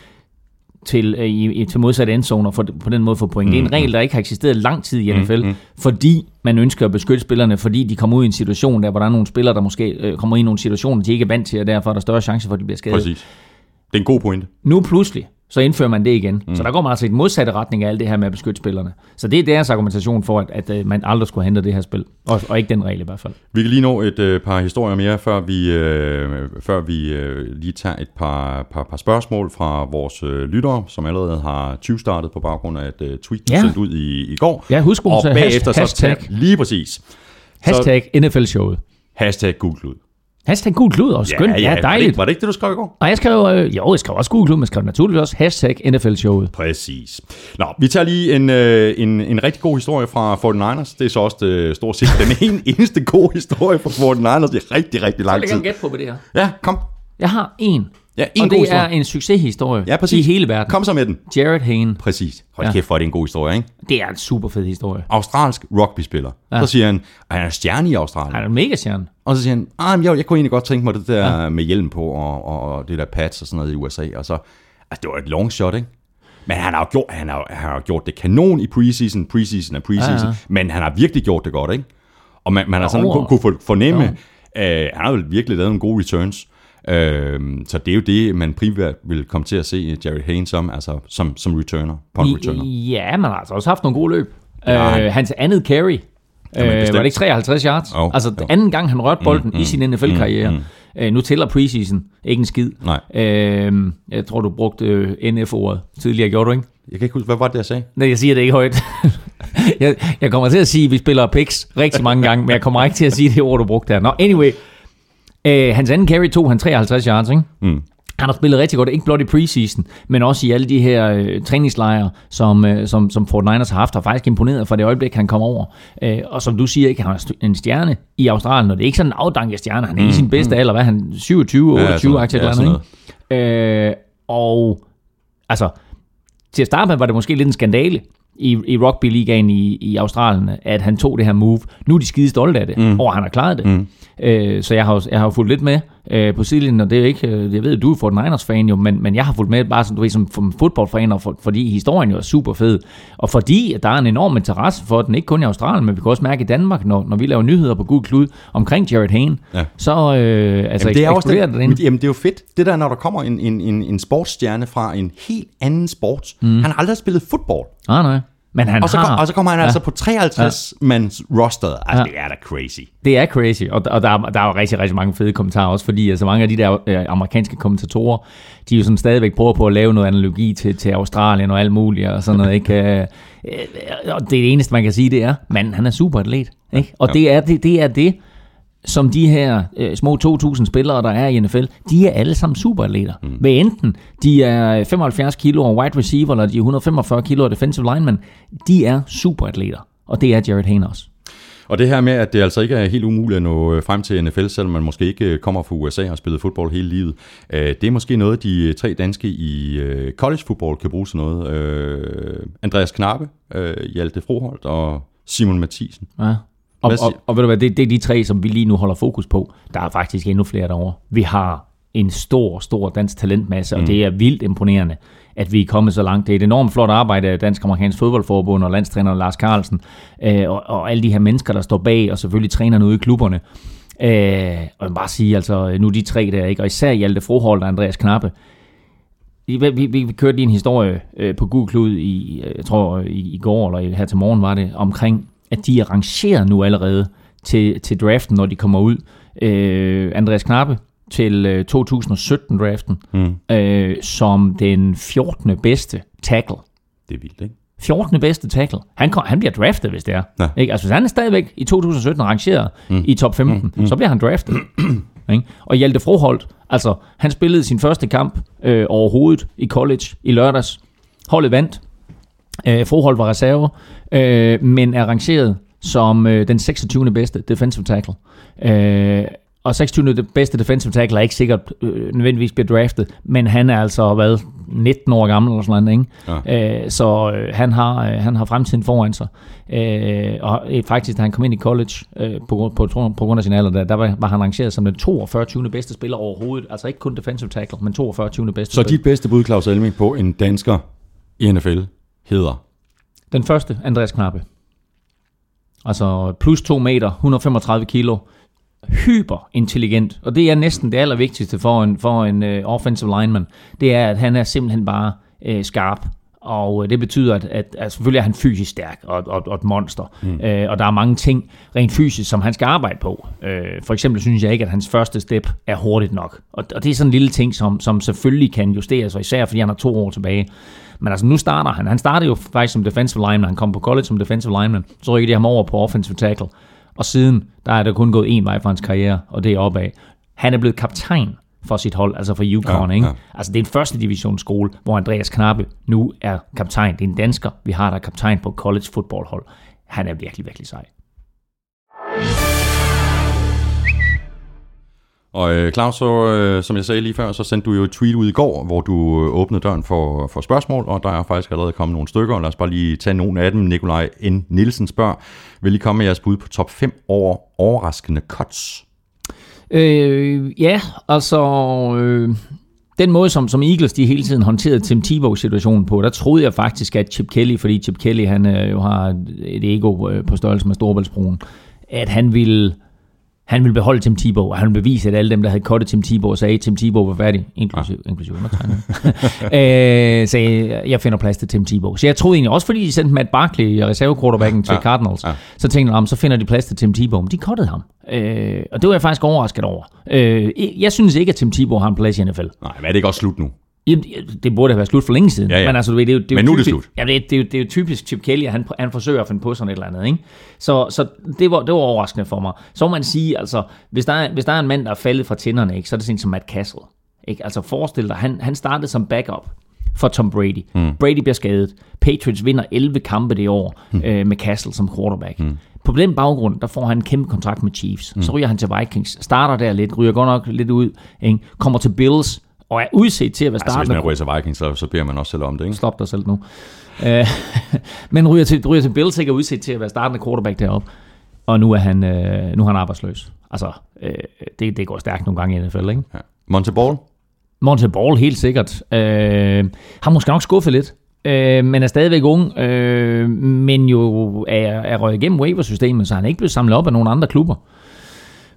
[SPEAKER 3] til, øh, i, til modsatte endzoner for på den måde få point. Det er en regel, der ikke har eksisteret lang tid i NFL, fordi man ønsker at beskytte spillerne, fordi de kommer ud i en situation, der hvor der er nogle spillere, der måske øh, kommer i nogle situationer, de ikke er vant til, og derfor er der større chance for, at de bliver skadet.
[SPEAKER 1] Præcis. Det er en god pointe.
[SPEAKER 3] Nu pludselig, så indfører man det igen. Mm. Så der går man altså i den modsatte retning af alt det her med at beskytte spillerne. Så det er deres argumentation for, at, at øh, man aldrig skulle hente det her spil. Og, og ikke den regel i hvert fald.
[SPEAKER 1] Vi kan lige nå et øh, par historier mere, før vi, øh, før vi øh, lige tager et par, par, par spørgsmål fra vores øh, lyttere, som allerede har 20 startet på baggrund af et øh, tweet,
[SPEAKER 3] Ja.
[SPEAKER 1] sendte ud i, i går.
[SPEAKER 3] Ja, husk,
[SPEAKER 1] Og bagefter så
[SPEAKER 3] hashtag-
[SPEAKER 1] tag- lige præcis.
[SPEAKER 3] Hashtag NFL-showet.
[SPEAKER 1] Hashtag klud.
[SPEAKER 3] Hashtag gul klud og skønt. Ja, ja,
[SPEAKER 1] Var det,
[SPEAKER 3] dejligt.
[SPEAKER 1] ikke- var det ikke det, du skrev i går?
[SPEAKER 3] Og jeg skrev, øh, jo, jeg skrev også gul klud, men jeg skrev naturligvis også hashtag NFL-showet.
[SPEAKER 1] Præcis. Nå, vi tager lige en, øh, en, en rigtig god historie fra 49ers. Det er så også det, stort set den ene eneste gode historie fra 49ers i rigtig, rigtig lang tid.
[SPEAKER 3] gætte på, hvad det her.
[SPEAKER 1] Ja, kom.
[SPEAKER 3] Jeg har en.
[SPEAKER 1] Ja, en
[SPEAKER 3] og
[SPEAKER 1] god
[SPEAKER 3] det er
[SPEAKER 1] historie.
[SPEAKER 3] en succeshistorie
[SPEAKER 1] Ja, præcis.
[SPEAKER 3] i hele verden.
[SPEAKER 1] Kom så med den.
[SPEAKER 3] Jared Hayne.
[SPEAKER 1] Præcis. Hold
[SPEAKER 3] Ja.
[SPEAKER 1] kæft for, at det er en god historie, ikke?
[SPEAKER 3] Det er en super fed historie.
[SPEAKER 1] Australsk rugbyspiller. Ja. Så siger han, at han er stjerne i Australien.
[SPEAKER 3] Han er en mega stjerne.
[SPEAKER 1] Og så siger han, ah, jeg, jeg kunne egentlig godt tænke mig det der ja. med hjelm på, og, og, og det der pads og sådan noget i USA. Og så, altså det var et long shot, ikke? Men han har jo gjort, han har, han har gjort det kanon i preseason. Preseason er preseason.
[SPEAKER 3] Ja,
[SPEAKER 1] Ja,
[SPEAKER 3] ja.
[SPEAKER 1] ja. Men han har virkelig gjort det godt, ikke? Og man, man har sådan
[SPEAKER 3] Jo.
[SPEAKER 1] kunne, kunne fornemme, øh, han har virkelig lavet nogle gode returns. Øh, så det er jo det, man primært vil komme til at se Jared Haynes som, altså som, som returner, punt returner.
[SPEAKER 3] Ja, man har altså også haft nogle gode løb.
[SPEAKER 1] Ja,
[SPEAKER 3] Øh, hans andet carry, øh, var det ikke 53 yards?
[SPEAKER 1] Jo,
[SPEAKER 3] altså
[SPEAKER 1] jo.
[SPEAKER 3] anden gang, han rørte bolden mm, i sin NFL-karriere. Mm, mm. Øh, nu tæller preseason ikke en skid.
[SPEAKER 1] Nej.
[SPEAKER 3] Øh, jeg tror, du brugte øh, NF-ordet tidligere, gjorde du ikke?
[SPEAKER 1] Jeg kan ikke huske, hvad var det, jeg sagde?
[SPEAKER 3] Nej, jeg siger det ikke højt. jeg, jeg kommer til at sige, at vi spiller picks rigtig mange gange, men jeg kommer ikke til at sige det ord, du brugte der. Nå, anyway. Øh, hans anden carry tog han 53 yards, ikke?
[SPEAKER 1] Mm.
[SPEAKER 3] Han har spillet rigtig godt, ikke blot i preseason, men også i alle de her øh, træningslejre, som, øh, som, som Fort Niners har haft, har faktisk imponeret fra det øjeblik, han kom over. Øh, og som du siger, ikke, han er en stjerne i Australien, og det er ikke sådan en afdanket stjerne, han er mm, i sin bedste alder, hvad han, 27,
[SPEAKER 1] Ja,
[SPEAKER 3] 28,
[SPEAKER 1] sådan-
[SPEAKER 3] aktier
[SPEAKER 1] ja, sådan
[SPEAKER 3] ikke? Øh, og altså, til at starte med var det måske lidt en skandale i, i rugby-ligaen i, i Australien, at han tog det her move. Nu er de skide stolte af det, mm. at han har klaret det. Mm. Øh, så jeg har, jeg har fulgt lidt med øh, på sidelinjen, og det er ikke, øh, jeg ved, du er Fort Niners fan jo, men, men jeg har fulgt med bare som, du ved, som, som fodboldfan, og for, fordi historien jo er super fed, og fordi at der er en enorm interesse for den, ikke kun i Australien, men vi kan også mærke i Danmark, når, når vi laver nyheder på Gud Klud omkring Jared Hayne,
[SPEAKER 1] Ja.
[SPEAKER 3] så øh, altså,
[SPEAKER 1] Jamen, det er også
[SPEAKER 3] eksploderer det
[SPEAKER 1] det,
[SPEAKER 3] derinde.
[SPEAKER 1] jamen, det er jo fedt. Det der, når der kommer en, en, en, en sportsstjerne fra en helt anden sport. Mm. Han har aldrig spillet fodbold.
[SPEAKER 3] Nej, nej. Men han
[SPEAKER 1] Og så,
[SPEAKER 3] har,
[SPEAKER 1] kom, og så kommer han ja. altså på 53 ja. mands roster. Altså, ja. det er da crazy.
[SPEAKER 3] Det er crazy, og, og der, er, der er jo rigtig, rigtig mange fede kommentarer også, fordi altså mange af de der øh, amerikanske kommentatorer, de jo sådan stadigvæk prøver på at lave noget analogi til, til Australien og alt muligt, og sådan noget, ikke? Øh, øh, og det, eneste, man kan sige, det er, manden, han er superatlet, ikke? Og det er det, det er det, som de her øh, små 2.000 spillere, der er i NFL, de er alle sammen superatleter. Mm. Hvad enten de er 75 kilo og wide receiver, eller de er 145 kilo og defensive lineman, de er superatleter. Og det er Jared Hayne også.
[SPEAKER 1] Og det her med, at det altså ikke er helt umuligt at nå øh, frem til NFL, selvom man måske ikke øh, kommer fra USA og har spillet fodbold hele livet. øh, Det er måske noget, de tre danske i college football kan bruge til noget. Andreas Knappe, Hjalte Froholt og Simon Mathisen.
[SPEAKER 3] Ja. Og, og, og ved du hvad, det, det er de tre, som vi lige nu holder fokus på. Der er faktisk endnu flere derovre. Vi har en stor, stor dansk talentmasse, og mm. det er vildt imponerende, at vi er kommet så langt. Det er et enormt flot arbejde af Dansk Amerikansk Fodboldforbund og landstræner Lars Carlsen, øh, og, og alle de her mennesker, der står bag, og selvfølgelig trænerne ude i klubberne. Øh, og jeg bare sige, altså nu de tre der, ikke? og især Hjalte Froholt og Andreas Knappe, vi, vi, vi, kørte lige en historie øh, på Google Klud i, øh, jeg tror i, i går, eller her til morgen var det, omkring, at de er rangeret nu allerede til, til draften, når de kommer ud. Øh, Andreas Knappe til øh, 2017-draften, mm. øh, som den 14. bedste tackle.
[SPEAKER 1] Det er vildt, ikke?
[SPEAKER 3] 14. bedste tackle. Han, kom, han bliver draftet, hvis det er.
[SPEAKER 1] Ja.
[SPEAKER 3] Ikke? Altså, hvis han er stadigvæk i 2017 rangeret mm. i top 15, mm. så bliver han draftet. ikke? Og Hjalte Froholt, altså, han spillede sin første kamp øh, overhovedet i college i lørdags. Holdet vandt. Øh, Froholt var reserve, øh, men er rangeret som øh, den 26. bedste defensive tackle. Øh, og 26. det bedste defensive tackle er ikke sikkert øh, nødvendigvis bliver draftet, men han er altså hvad, 19 år gammel eller sådan noget, ikke? Ja. Øh, så øh, han, har, øh, han har fremtiden foran sig. Øh, og øh, faktisk, da han kom ind i college øh, på, på, på, på grund af sin alder, der, der var, var han rangeret som den 42. 20. bedste spiller overhovedet. Altså ikke kun defensive tackle, men 42. 20. bedste
[SPEAKER 1] Så
[SPEAKER 3] spiller.
[SPEAKER 1] dit bedste bud, Claus Elming, på en dansker i NFL hedder?
[SPEAKER 3] Den første, Andreas Knappe. Altså plus 2 meter, 135 kilo. Hyper intelligent, og det er næsten det allervigtigste for en, for en uh, offensive lineman. Det er, at han er simpelthen bare uh, skarp. Og øh, det betyder, at, at, at selvfølgelig er han fysisk stærk og, og, og et monster. Mm. Øh, og der er mange ting rent fysisk, som han skal arbejde på. Øh, for eksempel synes jeg ikke, at hans første step er hurtigt nok. Og, og det er sådan en lille ting, som, som selvfølgelig kan justeres, og især fordi han har to år tilbage. Men altså nu starter han. Han startede jo faktisk som defensive lineman. Han kom på college som defensive lineman. Så rykkede de ham over på offensive tackle. Og siden, der er der kun gået en vej for hans karriere, og det er opad. Han er blevet kaptajn for sit hold, altså for Yukon.
[SPEAKER 1] Ja,
[SPEAKER 3] ikke?
[SPEAKER 1] ja.
[SPEAKER 3] Altså det er en første divisionsskole, hvor Andreas Knappe nu er kaptajn. Det er en dansker, vi har der er kaptajn på college footballhold. Han er virkelig, virkelig sej.
[SPEAKER 1] Og øh, Claus, så, øh, som jeg sagde lige før, så sendte du jo et tweet ud i går, hvor du øh, åbnede døren for, for spørgsmål, og der er faktisk allerede kommet nogle stykker, lad os bare lige tage nogle af dem. Nikolaj N. Nielsen spørger, vil I komme med jeres bud på top 5 over overraskende cuts?
[SPEAKER 3] Øh, ja, altså... Øh, den måde, som, som Eagles de hele tiden håndterede Tim Tebow-situationen på, der troede jeg faktisk, at Chip Kelly, fordi Chip Kelly han øh, jo har et ego øh, på størrelse med Storbæltsbroen, at han ville, han ville beholde Tim Tebow, og han ville bevise, at alle dem, der havde kottet Tim Tebow sagde, at Tim Tebow var færdig, inklusive, ja. inklusive undertegnet, øh, sagde, jeg finder plads til Tim Tebow. Så jeg troede egentlig, også fordi de sendte Matt Barkley, reservequarterbacken til
[SPEAKER 1] Ja.
[SPEAKER 3] Cardinals,
[SPEAKER 1] Ja.
[SPEAKER 3] så tænkte jeg, så finder de plads til Tim Tebow, men de kottede ham. Øh, og det var jeg faktisk overrasket over. Øh, jeg synes ikke, at Tim Tebow har en plads i NFL.
[SPEAKER 1] Nej, men er det ikke også slut nu?
[SPEAKER 3] Det burde have været slut for længe siden.
[SPEAKER 1] Ja, ja.
[SPEAKER 3] Men altså, du ved, det er det er
[SPEAKER 1] Men nu er det
[SPEAKER 3] typisk,
[SPEAKER 1] slut.
[SPEAKER 3] Ja, det, er, det, er, det er jo typisk Chip Kelly, at han, han forsøger at finde på sådan et eller andet. Ikke? Så, så det, var, det var overraskende for mig. Så må man sige, altså, hvis der, er, hvis der er en mand, der er faldet fra tænderne, ikke, så er det sådan som Matt Castle. Ikke? Altså forestil dig, han, han startede som backup for Tom Brady. Mm. Brady bliver skadet. Patriots vinder 11 kampe det år mm. øh, med Castle som quarterback. Mm. På den baggrund, der får han en kæmpe kontrakt med Chiefs. Mm. Så ryger han til Vikings, starter der lidt, ryger godt nok lidt ud, ikke? kommer til Bills, og er udset til at være
[SPEAKER 1] Altså, hvis
[SPEAKER 3] startende
[SPEAKER 1] man ryger til Vikings, så, så beder man også selv om det, ikke?
[SPEAKER 3] Stop dig selv nu. Øh, men ryger til, ryger til Bills, ikke er udset til at være startende quarterback deroppe. Og nu er han, øh, nu er han arbejdsløs. Altså, øh, det, det går stærkt nogle gange i NFL, ikke?
[SPEAKER 1] Ja. Monte Ball?
[SPEAKER 3] Monte Ball, helt sikkert. Øh, har måske nok skuffet lidt. Øh, men er stadigvæk ung, øh, men jo er, er røget igennem waiver-systemet, så han er ikke blevet samlet op af nogle andre klubber.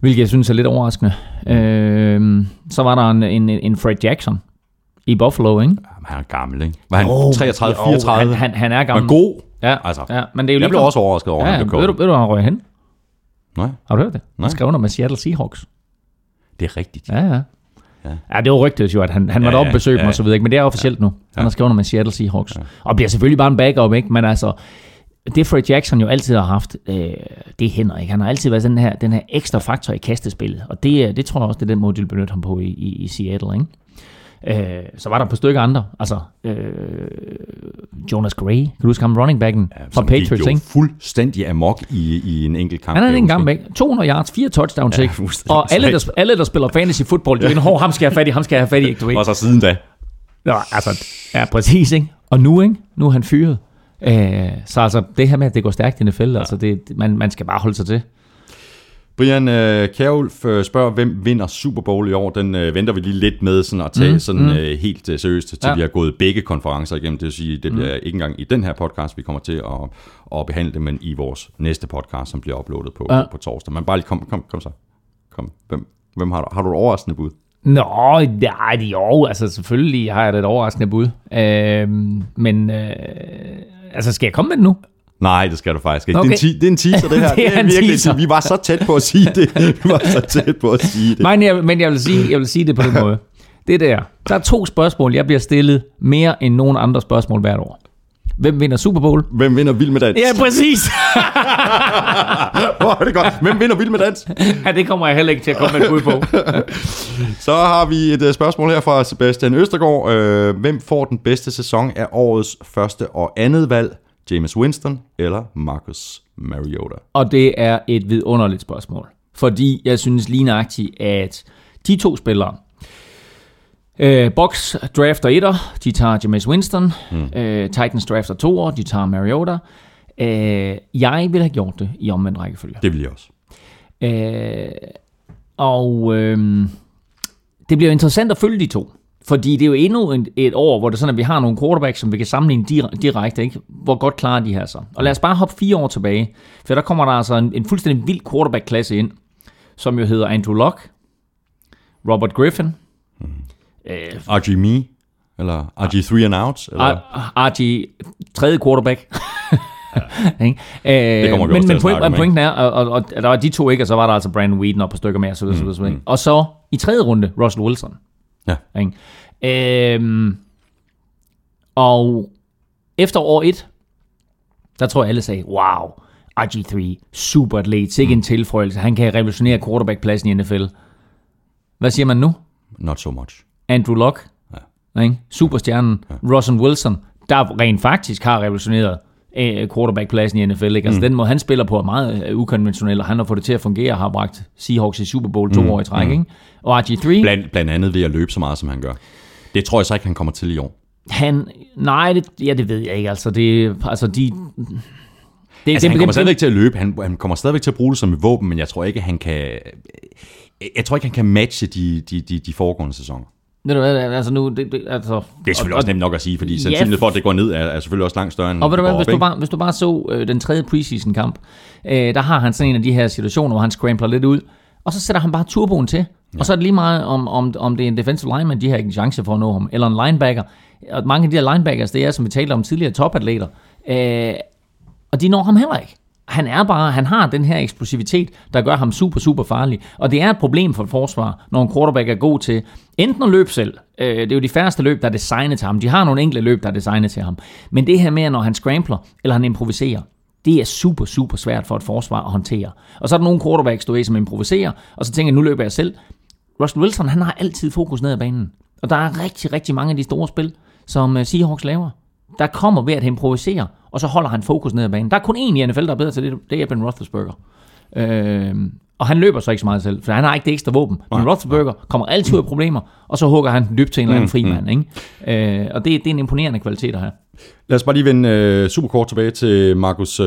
[SPEAKER 3] Hvilket jeg synes er lidt overraskende. Øh, så var der en, en, en Fred Jackson i Buffalo, ikke?
[SPEAKER 1] Jamen, han er gammel, ikke? Var han
[SPEAKER 3] Jo,
[SPEAKER 1] 33,
[SPEAKER 3] jo,
[SPEAKER 1] 34?
[SPEAKER 3] Han, han, han er
[SPEAKER 1] var
[SPEAKER 3] gammel.
[SPEAKER 1] god.
[SPEAKER 3] Ja,
[SPEAKER 1] Altså,
[SPEAKER 3] ja, men det er jo
[SPEAKER 1] Jeg blev også overrasket over, at
[SPEAKER 3] Ja,
[SPEAKER 1] han
[SPEAKER 3] ja,
[SPEAKER 1] blev
[SPEAKER 3] ved, du, ved du, hvor han røg hen?
[SPEAKER 1] Nej,
[SPEAKER 3] Har du hørt det?
[SPEAKER 1] Nej.
[SPEAKER 3] Han skrev under med Seattle Seahawks.
[SPEAKER 1] det er rigtigt.
[SPEAKER 3] Ja, ja.
[SPEAKER 1] Ja.
[SPEAKER 3] Ja, det var rygtet jo, at han, han
[SPEAKER 1] Ja,
[SPEAKER 3] måtte op
[SPEAKER 1] ja,
[SPEAKER 3] og besøge
[SPEAKER 1] ja,
[SPEAKER 3] dem og så videre, ikke? men det er officielt nu. Han
[SPEAKER 1] Ja.
[SPEAKER 3] har skrevet under med Seattle Seahawks. Og bliver selvfølgelig bare en backup, ikke? Men altså, det Fred Jackson jo altid har haft, øh, det er hænder, ikke? Han har altid været sådan her, den her ekstra faktor i kastespillet. Og det, er- det tror jeg også, det er den måde, de vil benytte ham på i, i, i Seattle, ikke? Øh, så var der et par stykker andre. Altså, øh, Jonas Gray, kan du huske ham, running backen ja, fra
[SPEAKER 1] Som gik
[SPEAKER 3] Patriots,
[SPEAKER 1] jo
[SPEAKER 3] ikke?
[SPEAKER 1] fuldstændig amok i, i en enkelt kamp.
[SPEAKER 3] Han er ikke
[SPEAKER 1] jeg
[SPEAKER 3] engang
[SPEAKER 1] huske.
[SPEAKER 3] væk. 200 yards, fire touchdowns,
[SPEAKER 1] Ja,
[SPEAKER 3] ikke? Og alle der, alle, der spiller fantasy football, de er hår, ham skal jeg have fat i, ham skal jeg have fat i, ikke? Du ved.
[SPEAKER 1] Og så siden da.
[SPEAKER 3] Nå, altså, ja, præcis, ikke? Og nu, ikke? Nu er han fyret. Øh, så altså, det her med, at det går stærkt i NFL, ja. altså, det, man, man skal bare holde sig til.
[SPEAKER 1] Brian øh, Kjærulf øh, spørger, hvem vinder Super Bowl i år? Den øh, venter vi lige lidt med sådan at tage mm, sådan mm. Øh, helt øh, seriøst, til
[SPEAKER 3] Ja.
[SPEAKER 1] vi har gået begge konferencer igennem. Det vil sige, det bliver mm. ikke engang i den her podcast, vi kommer til at, at behandle det, men i vores næste podcast, som bliver uploadet på,
[SPEAKER 3] ja.
[SPEAKER 1] på, på torsdag. Men bare lige kom, kom, kom så. Kom, hvem, hvem har du? Har du et overraskende bud?
[SPEAKER 3] Nå, nej, jo, altså selvfølgelig har jeg da et overraskende bud. Øh, men, øh, altså skal jeg komme med det nu?
[SPEAKER 1] Nej, det skal du faktisk ikke.
[SPEAKER 3] Okay.
[SPEAKER 1] Det, er en det er en teaser, det her.
[SPEAKER 3] Det er en
[SPEAKER 1] virkelig
[SPEAKER 3] teaser.
[SPEAKER 1] Vi var så tæt på at sige det. Vi var så tæt på at sige det.
[SPEAKER 3] Men jeg, men jeg vil, sige, jeg vil sige det på den måde. Det der. Der er to spørgsmål, jeg bliver stillet mere end nogen andre spørgsmål hvert år. Hvem vinder Super Bowl?
[SPEAKER 1] Hvem vinder Vild med Dans?
[SPEAKER 3] Ja, præcis.
[SPEAKER 1] Hvor er det godt. Hvem vinder Vild med Dans?
[SPEAKER 3] ja, det kommer jeg heller ikke til at komme med et bud på.
[SPEAKER 1] Så har vi et øh, spørgsmål her fra Sebastian Østergaard. Øh, hvem får den bedste sæson af årets første og andet valg? James Winston eller Marcus Mariota?
[SPEAKER 3] Og det er et vidunderligt spørgsmål. Fordi jeg synes lige nøjagtigt, at de to spillere, øh, Box drafter etter, de tager Jameis Winston. Mm. Øh, Titans drafter toer, de tager Mariota. Øh, jeg vil have gjort det i omvendt rækkefølge.
[SPEAKER 1] Det vil jeg også.
[SPEAKER 3] Øh, og øh, det bliver interessant at følge de to. Fordi det er jo endnu et, et år, hvor det er sådan, at vi har nogle quarterbacks, som vi kan sammenligne dir- direkte. Ikke? Hvor godt klarer de her så? Og lad os bare hoppe fire år tilbage. For der kommer der altså en, en fuldstændig vild quarterback-klasse ind, som jo hedder Andrew Luck, Robert Griffin, øh,
[SPEAKER 1] RG Me? Eller RG3 and Out? Eller?
[SPEAKER 3] RG, tredje quarterback. Ikke? øh,
[SPEAKER 1] vi
[SPEAKER 3] men, men point, men pointen er, og, og, og, der var de to ikke, og så var der altså Brandon Whedon op på stykker mere, så videre, mm, så videre, mm. Og så i tredje runde, Russell Wilson.
[SPEAKER 1] Ja.
[SPEAKER 3] Ikke? Øhm, og efter år et, der tror jeg alle sagde, wow, RG3, super atlet, sikke en tilføjelse, han kan revolutionere quarterbackpladsen i NFL. Hvad siger man nu?
[SPEAKER 1] Not so much.
[SPEAKER 3] Andrew Luck,
[SPEAKER 1] Ja.
[SPEAKER 3] ikke? superstjernen, ja. Russell Wilson, der rent faktisk har revolutioneret øh, quarterbackpladsen i NFL. Ikke? Altså den måde, han spiller på er meget øh, ukonventionel, og han har fået det til at fungere, og har bragt Seahawks i Super Bowl to år i træk. Ikke? Og RG3,
[SPEAKER 1] Blandt, blandt andet ved at løbe så meget, som han gør. Det tror jeg så ikke, han kommer til i år.
[SPEAKER 3] han... Nej, det, ja, det ved jeg ikke. Altså, det, altså de... Det,
[SPEAKER 1] Altså,
[SPEAKER 3] det,
[SPEAKER 1] han kommer
[SPEAKER 3] det,
[SPEAKER 1] stadigvæk til at løbe. Han, han kommer stadigvæk til at bruge det som et våben, men jeg tror ikke, han kan... Jeg tror ikke, han kan matche de, de, de, de foregående sæsoner.
[SPEAKER 3] Ved du hvad, altså nu... Det, det, altså,
[SPEAKER 1] Det er selvfølgelig
[SPEAKER 3] og,
[SPEAKER 1] også nemt nok at sige, fordi sandsynligheden for, at det går ned, er, er selvfølgelig også langt større, end
[SPEAKER 3] Og ved du hvad, hvis du, bare, hvis du bare så øh, den tredje preseason kamp, øh, der har han sådan en af de her situationer, hvor han scrambler lidt ud, og så sætter han bare turboen til. Ja. Og så er det lige meget, om, om, om det er en defensive lineman, de har ikke en chance for at nå ham, eller en linebacker. Og mange af de her linebackers, det er, som vi talte om tidligere, topatleter. Øh, og de når ham heller ikke. Han er bare, han har den her eksplosivitet, der gør ham super, super farlig. Og det er et problem for et forsvar, når en quarterback er god til enten at løbe selv. Øh, det er jo de færreste løb, der er designet til ham. De har nogle enkelte løb, der er designet til ham. Men det her med, når han scrambler, eller han improviserer, det er super, super svært for et forsvar at håndtere. Og så er der nogle quarterbacks, du ved, som improviserer, og så tænker jeg, nu løber jeg selv. Russell Wilson, han har altid fokus ned ad banen. Og der er rigtig, rigtig mange af de store spil, som øh, Seahawks laver. Der kommer ved at improvisere, og så holder han fokus ned ad banen. Der er kun én i NFL, der er bedre til det, det er Ben Roethlisberger. Øh, og han løber så ikke så meget selv, for han har ikke det ekstra våben. Men Roethlisberger kommer altid ud af problemer, og så hugger han dybt til en eller anden fri mand. Ikke? Øh, og det, det er en imponerende kvalitet at have.
[SPEAKER 1] Lad os bare lige vende uh, super kort tilbage til Marcus uh,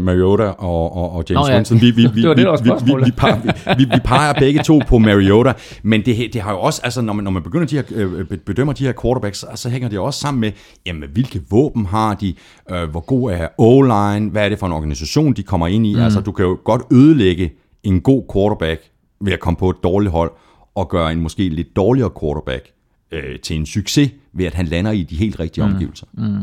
[SPEAKER 1] Mariota og, og, og James
[SPEAKER 3] Nå ja.
[SPEAKER 1] Winston. Vi, vi, vi,
[SPEAKER 3] Det det,
[SPEAKER 1] vi, vi, vi, peger, vi, vi, vi peger begge to på Mariota, men det, det har jo også, altså når man, når man begynder de her, øh, bedømmer de her quarterbacks, så, så hænger det også sammen med, jamen hvilke våben har de, øh, hvor god er O-line, hvad er det for en organisation, de kommer ind i. Mm. Altså du kan jo godt ødelægge en god quarterback ved at komme på et dårligt hold, og gøre en måske lidt dårligere quarterback øh, til en succes, ved at han lander i de helt rigtige mm. omgivelser. Mm.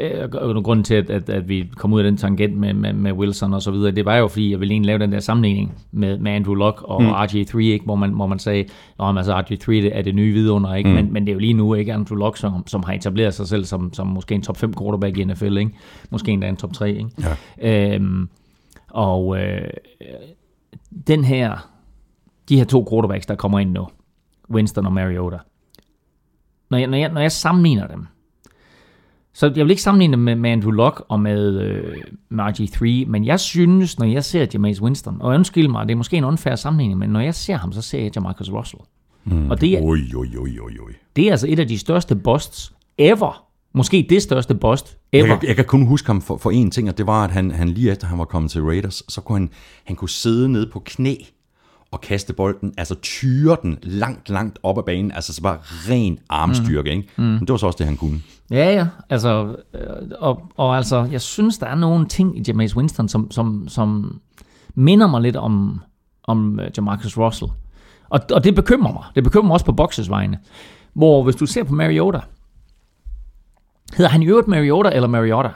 [SPEAKER 3] Øh, og grunden til, at, at, at vi kom ud af den tangent med, med, med Wilson og så videre, det var jo, fordi jeg ville egentlig lave den der sammenligning med, med Andrew Luck og mm. RG3, ikke? Hvor, man, hvor man sagde, at altså RG3 det er det nye vidunder, ikke? Mm. Men, men det er jo lige nu ikke Andrew Luck, som, som har etableret sig selv som, som måske en top 5 quarterback i NFL, ikke? måske endda en top 3. Ikke?
[SPEAKER 1] Ja.
[SPEAKER 3] Øhm, og øh, den her, de her to quarterbacks, der kommer ind nu, Winston og Mariota, når jeg, når jeg, når jeg sammenligner dem, så jeg vil ikke sammenligne dem med, med Andrew Luck og med, øh, med RG3, men jeg synes, når jeg ser Jameis Winston, og undskyld mig, det er måske en unfair sammenligning, men når jeg ser ham, så ser jeg Jamarcus Russell. Mm. Og det er,
[SPEAKER 1] oj, oj, oj, oj.
[SPEAKER 3] det er altså et af de største busts ever. Måske det største bust ever.
[SPEAKER 1] Jeg, kan- jeg kan kun huske ham for, for én ting, og det var, at han, han lige efter han var kommet til Raiders, så kunne han, han kunne sidde nede på knæ og kaste bolden, altså tyre den langt, langt op ad banen, altså så bare ren armstyrke, ikke? Mm. Men det var så også det, han kunne.
[SPEAKER 3] Ja, ja. Altså, øh, og, og altså, jeg synes, der er nogle ting i Jameis Winston, som, som, som minder mig lidt om, om uh, Jamarcus Russell. Og, og det bekymrer mig. Det bekymrer mig også på Boxes vegne. Hvor hvis du ser på Mariota, hedder han i øvrigt Mariota eller Mariota?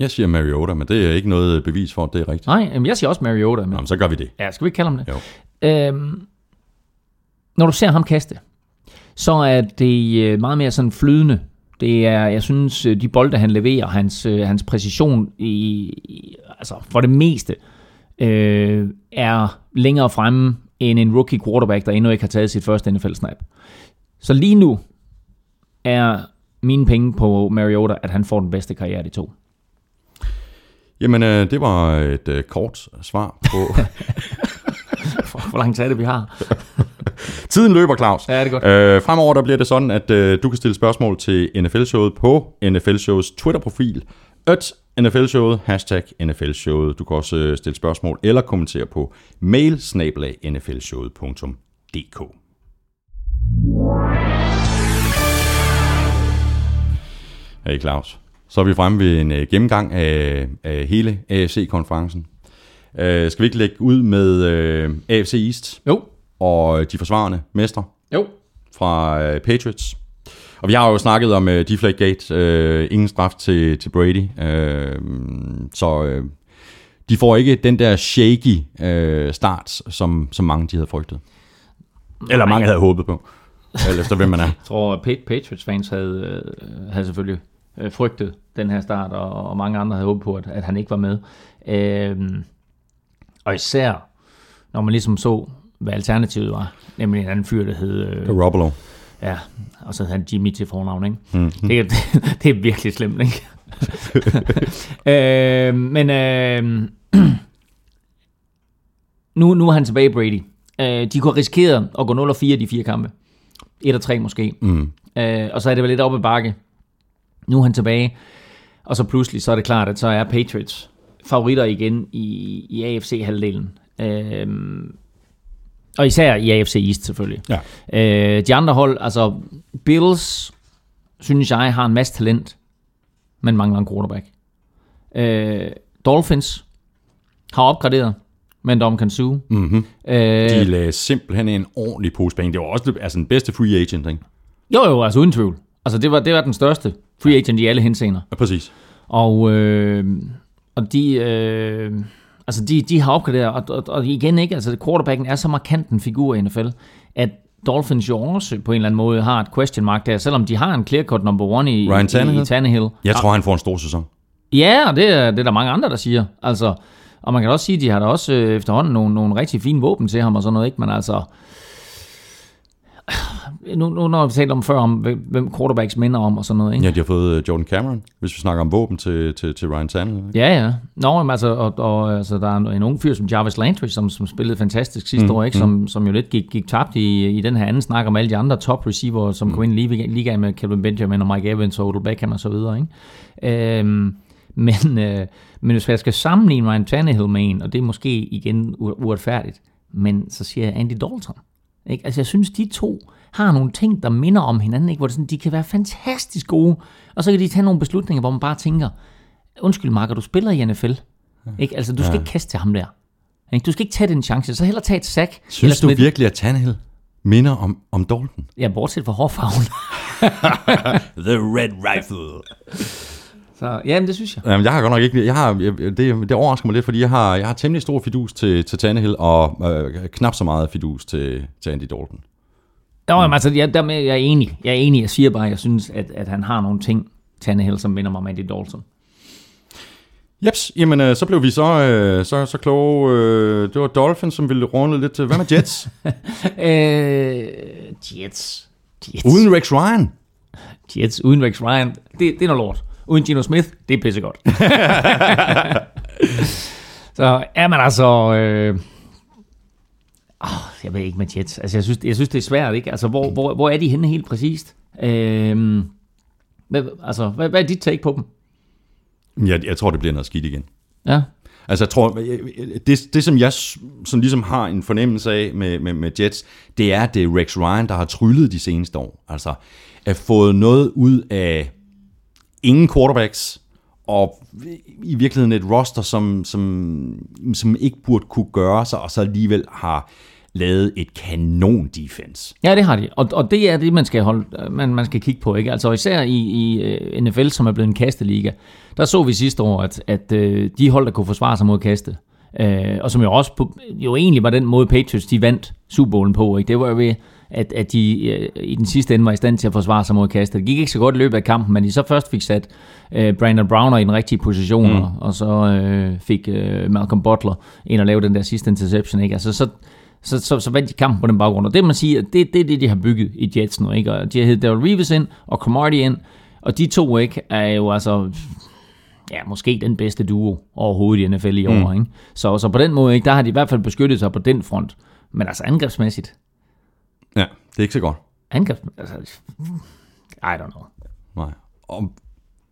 [SPEAKER 1] Jeg siger Mariota, men det er ikke noget bevis for, at det er rigtigt.
[SPEAKER 3] Nej, jamen jeg siger også Mariota. Men,
[SPEAKER 1] Jamen, så gør vi det.
[SPEAKER 3] ja, skal vi ikke kalde ham det?
[SPEAKER 1] Jo.
[SPEAKER 3] Øhm, når du ser ham kaste, så er det øh, meget mere sådan flydende. Det er, jeg synes, øh, de bolde, han leverer, hans, øh, hans præcision i, i, altså for det meste, øh, er længere fremme end en rookie quarterback, der endnu ikke har taget sit første NFL-snap. Så lige nu er mine penge på Mariota, at han får den bedste karriere af de to.
[SPEAKER 1] Jamen, øh, det var et øh, kort svar på...
[SPEAKER 3] Hvor lang tid det, vi har?
[SPEAKER 1] Tiden løber, Claus.
[SPEAKER 3] Ja, det er godt.
[SPEAKER 1] Øh, fremover der bliver det sådan, at øh, du kan stille spørgsmål til NFL-showet på NFL-shows Twitter-profil. At NFL-showet, hashtag NFL-showet. Du kan også øh, stille spørgsmål eller kommentere på mail nflshowet.dk. Hey Claus, så er vi fremme ved en øh, gennemgang af, af hele AFC-konferencen. Øh, skal vi ikke lægge ud med øh, AFC East
[SPEAKER 3] Jo,
[SPEAKER 1] og de forsvarende mestre
[SPEAKER 3] jo.
[SPEAKER 1] fra øh, Patriots. Og vi har jo snakket om øh, Deflategate, øh, ingen straf til, til Brady. Øh, så øh, de får ikke den der shaky øh, start, som, som mange de havde frygtet. Eller mange havde håbet på. Eller efter hvem man er.
[SPEAKER 3] Jeg tror, at Pa- Patriots-fans havde, øh, havde selvfølgelig øh, frygtet den her start, og, og mange andre havde håbet på, at, at han ikke var med. Øhm, og især, når man ligesom så, hvad alternativet var, nemlig en anden fyr, der hed... Øh,
[SPEAKER 1] Garoppolo.
[SPEAKER 3] ja, og så havde han Jimmy til fornavn, ikke? Mm. Det, er- det, det er virkelig slemt, ikke? øh, men øh, nu, nu er han tilbage, Brady. Øh, de kunne risikere at gå 0-4 i de fire kampe. 1-3 måske.
[SPEAKER 1] Mm.
[SPEAKER 3] Øh, og så er det vel lidt op ad bakke. Nu er han tilbage. Og så pludselig, så er det klart, at så er Patriots favoritter igen i, i AFC-halvdelen. Øh, og især i AFC East selvfølgelig.
[SPEAKER 1] Ja.
[SPEAKER 3] Øh, de andre hold, altså Bills, synes jeg, har en masse talent, men mangler en quarterback. Øh, Dolphins har opgraderet med en Dom Kansu.
[SPEAKER 1] Mm-hmm.
[SPEAKER 3] Øh,
[SPEAKER 1] De lagde simpelthen en ordentlig pose penge. Det var også altså den bedste free agent, ikke?
[SPEAKER 3] jo, jo, altså uden tvivl. Altså det var, det var den største free agent i alle henseender.
[SPEAKER 1] Ja, præcis.
[SPEAKER 3] Og, øh, og de, øh, altså de, de har opgraderet, og, og, og igen ikke, altså quarterbacken er så markant en figur i NFL, at Dolphins jo også på en eller anden måde har et question mark der, selvom de har en clear-cut number one i,
[SPEAKER 1] Ryan
[SPEAKER 3] i,
[SPEAKER 1] Tannehill.
[SPEAKER 3] i Tannehill.
[SPEAKER 1] Jeg tror, han får en stor sæson.
[SPEAKER 3] Ja, og det er, det er der mange andre, der siger. Altså, og man kan også sige, at de har da også øh, efterhånden nogle, nogle rigtig fine våben til ham og sådan noget, ikke? Men altså, nu, nu når vi talte om før, om hvem quarterbacks minder om og sådan noget, ikke?
[SPEAKER 1] Ja, de har fået øh, Jordan Cameron, hvis vi snakker om våben til, til, til Ryan Tannehill. ikke?
[SPEAKER 3] Ja, ja. Nå, men altså, og, og, altså, der er en ung fyr som Jarvis Landry, som, som spillede fantastisk sidste mm, år, ikke? Som, som jo lidt gik, gik tabt i, i den her anden snak om alle de andre top receiver, som mm. kom ind i liga- ligaen med Kevin Benjamin og Mike Evans og Odell Beckham og så videre. Ikke? Øhm, men, øh, men hvis jeg skal sammenligne Ryan Tannehill med en, og det er måske igen uretfærdigt, men så siger jeg Andy Dalton. Ikke? Altså jeg synes, de to har nogle ting, der minder om hinanden, ikke? hvor det sådan, de kan være fantastisk gode, og så kan de tage nogle beslutninger, hvor man bare tænker, undskyld Marker, du spiller i NFL. Ikke? Altså, du skal ja. ikke kaste til ham der. Ikke? Du skal ikke tage den chance, så hellere tage et sack.
[SPEAKER 1] Synes du virkelig, at Tannehill minder om, om Dalton?
[SPEAKER 3] Ja, bortset fra hårfarven.
[SPEAKER 1] The Red Rifle.
[SPEAKER 3] Så, ja, men det synes jeg.
[SPEAKER 1] Jamen, jeg har godt nok ikke... Jeg har, jeg, det, det overrasker mig lidt, fordi jeg har, jeg har temmelig stor fidus til, til Tannehill, og øh, knap så meget fidus til, til Andy Dalton.
[SPEAKER 3] Jo, jamen, altså, jeg, der, jeg er enig. Jeg er enig. Jeg siger bare, at jeg synes, at, at han har nogle ting, Tannehill, som minder mig om Andy Dalton.
[SPEAKER 1] Jeps, jamen øh, så blev vi så, øh, så, så kloge. Øh, det var Dolphins, som ville runde lidt til. Hvad med Jets?
[SPEAKER 3] øh, Jets. Jets.
[SPEAKER 1] Uden Rex Ryan?
[SPEAKER 3] Jets uden Rex Ryan. Det, det er noget lort. Uden Gino Smith, det er pissegodt. så er man altså... Øh, åh, jeg ved ikke med Jets. Altså, jeg synes, jeg synes det er svært, ikke? Altså, hvor, hvor, hvor er de henne helt præcist? Øh, hvad, altså, hvad, hvad er dit take på dem?
[SPEAKER 1] Jeg, jeg tror, det bliver noget skidt igen.
[SPEAKER 3] Ja.
[SPEAKER 1] Altså, jeg tror, det, det som jeg sådan ligesom har en fornemmelse af med, med, med Jets, det er, at det er Rex Ryan, der har tryllet de seneste år. Altså, at fået noget ud af ingen quarterbacks, og i virkeligheden et roster, som, som, som ikke burde kunne gøre sig, og så alligevel har lavet et kanon defense.
[SPEAKER 3] Ja, det har de. Og, og det er det, man skal, holde, man, man skal kigge på. Ikke? Altså især i, i øh, NFL, som er blevet en kasteliga, der så vi sidste år, at, at øh, de hold, der kunne forsvare sig mod kaste, øh, og som jo også på, jo egentlig var den måde, Patriots de vandt Super Bowlen på. Ikke? Det var jo ved, at, at de øh, i den sidste ende var i stand til at forsvare sig mod kastet. Det gik ikke så godt i løbet af kampen, men de så først fik sat øh, Brandon Browner i den rigtige position, mm. og så øh, fik øh, Malcolm Butler ind og lave den der sidste interception. Ikke? Altså, så, så, så, så vandt de kampen på den baggrund. Og det man siger, det, det er det, de har bygget i Jets nu. Ikke? Og de har heddet Daryl Reeves ind og Cromartie ind, og de to ikke er jo altså ja, måske den bedste duo overhovedet i NFL i år. Mm. Ikke? Så, så på den måde, ikke, der har de i hvert fald beskyttet sig på den front. Men altså angrebsmæssigt,
[SPEAKER 1] Ja, det er ikke så godt.
[SPEAKER 3] angrebs... Altså, I don't know.
[SPEAKER 1] Nej. Og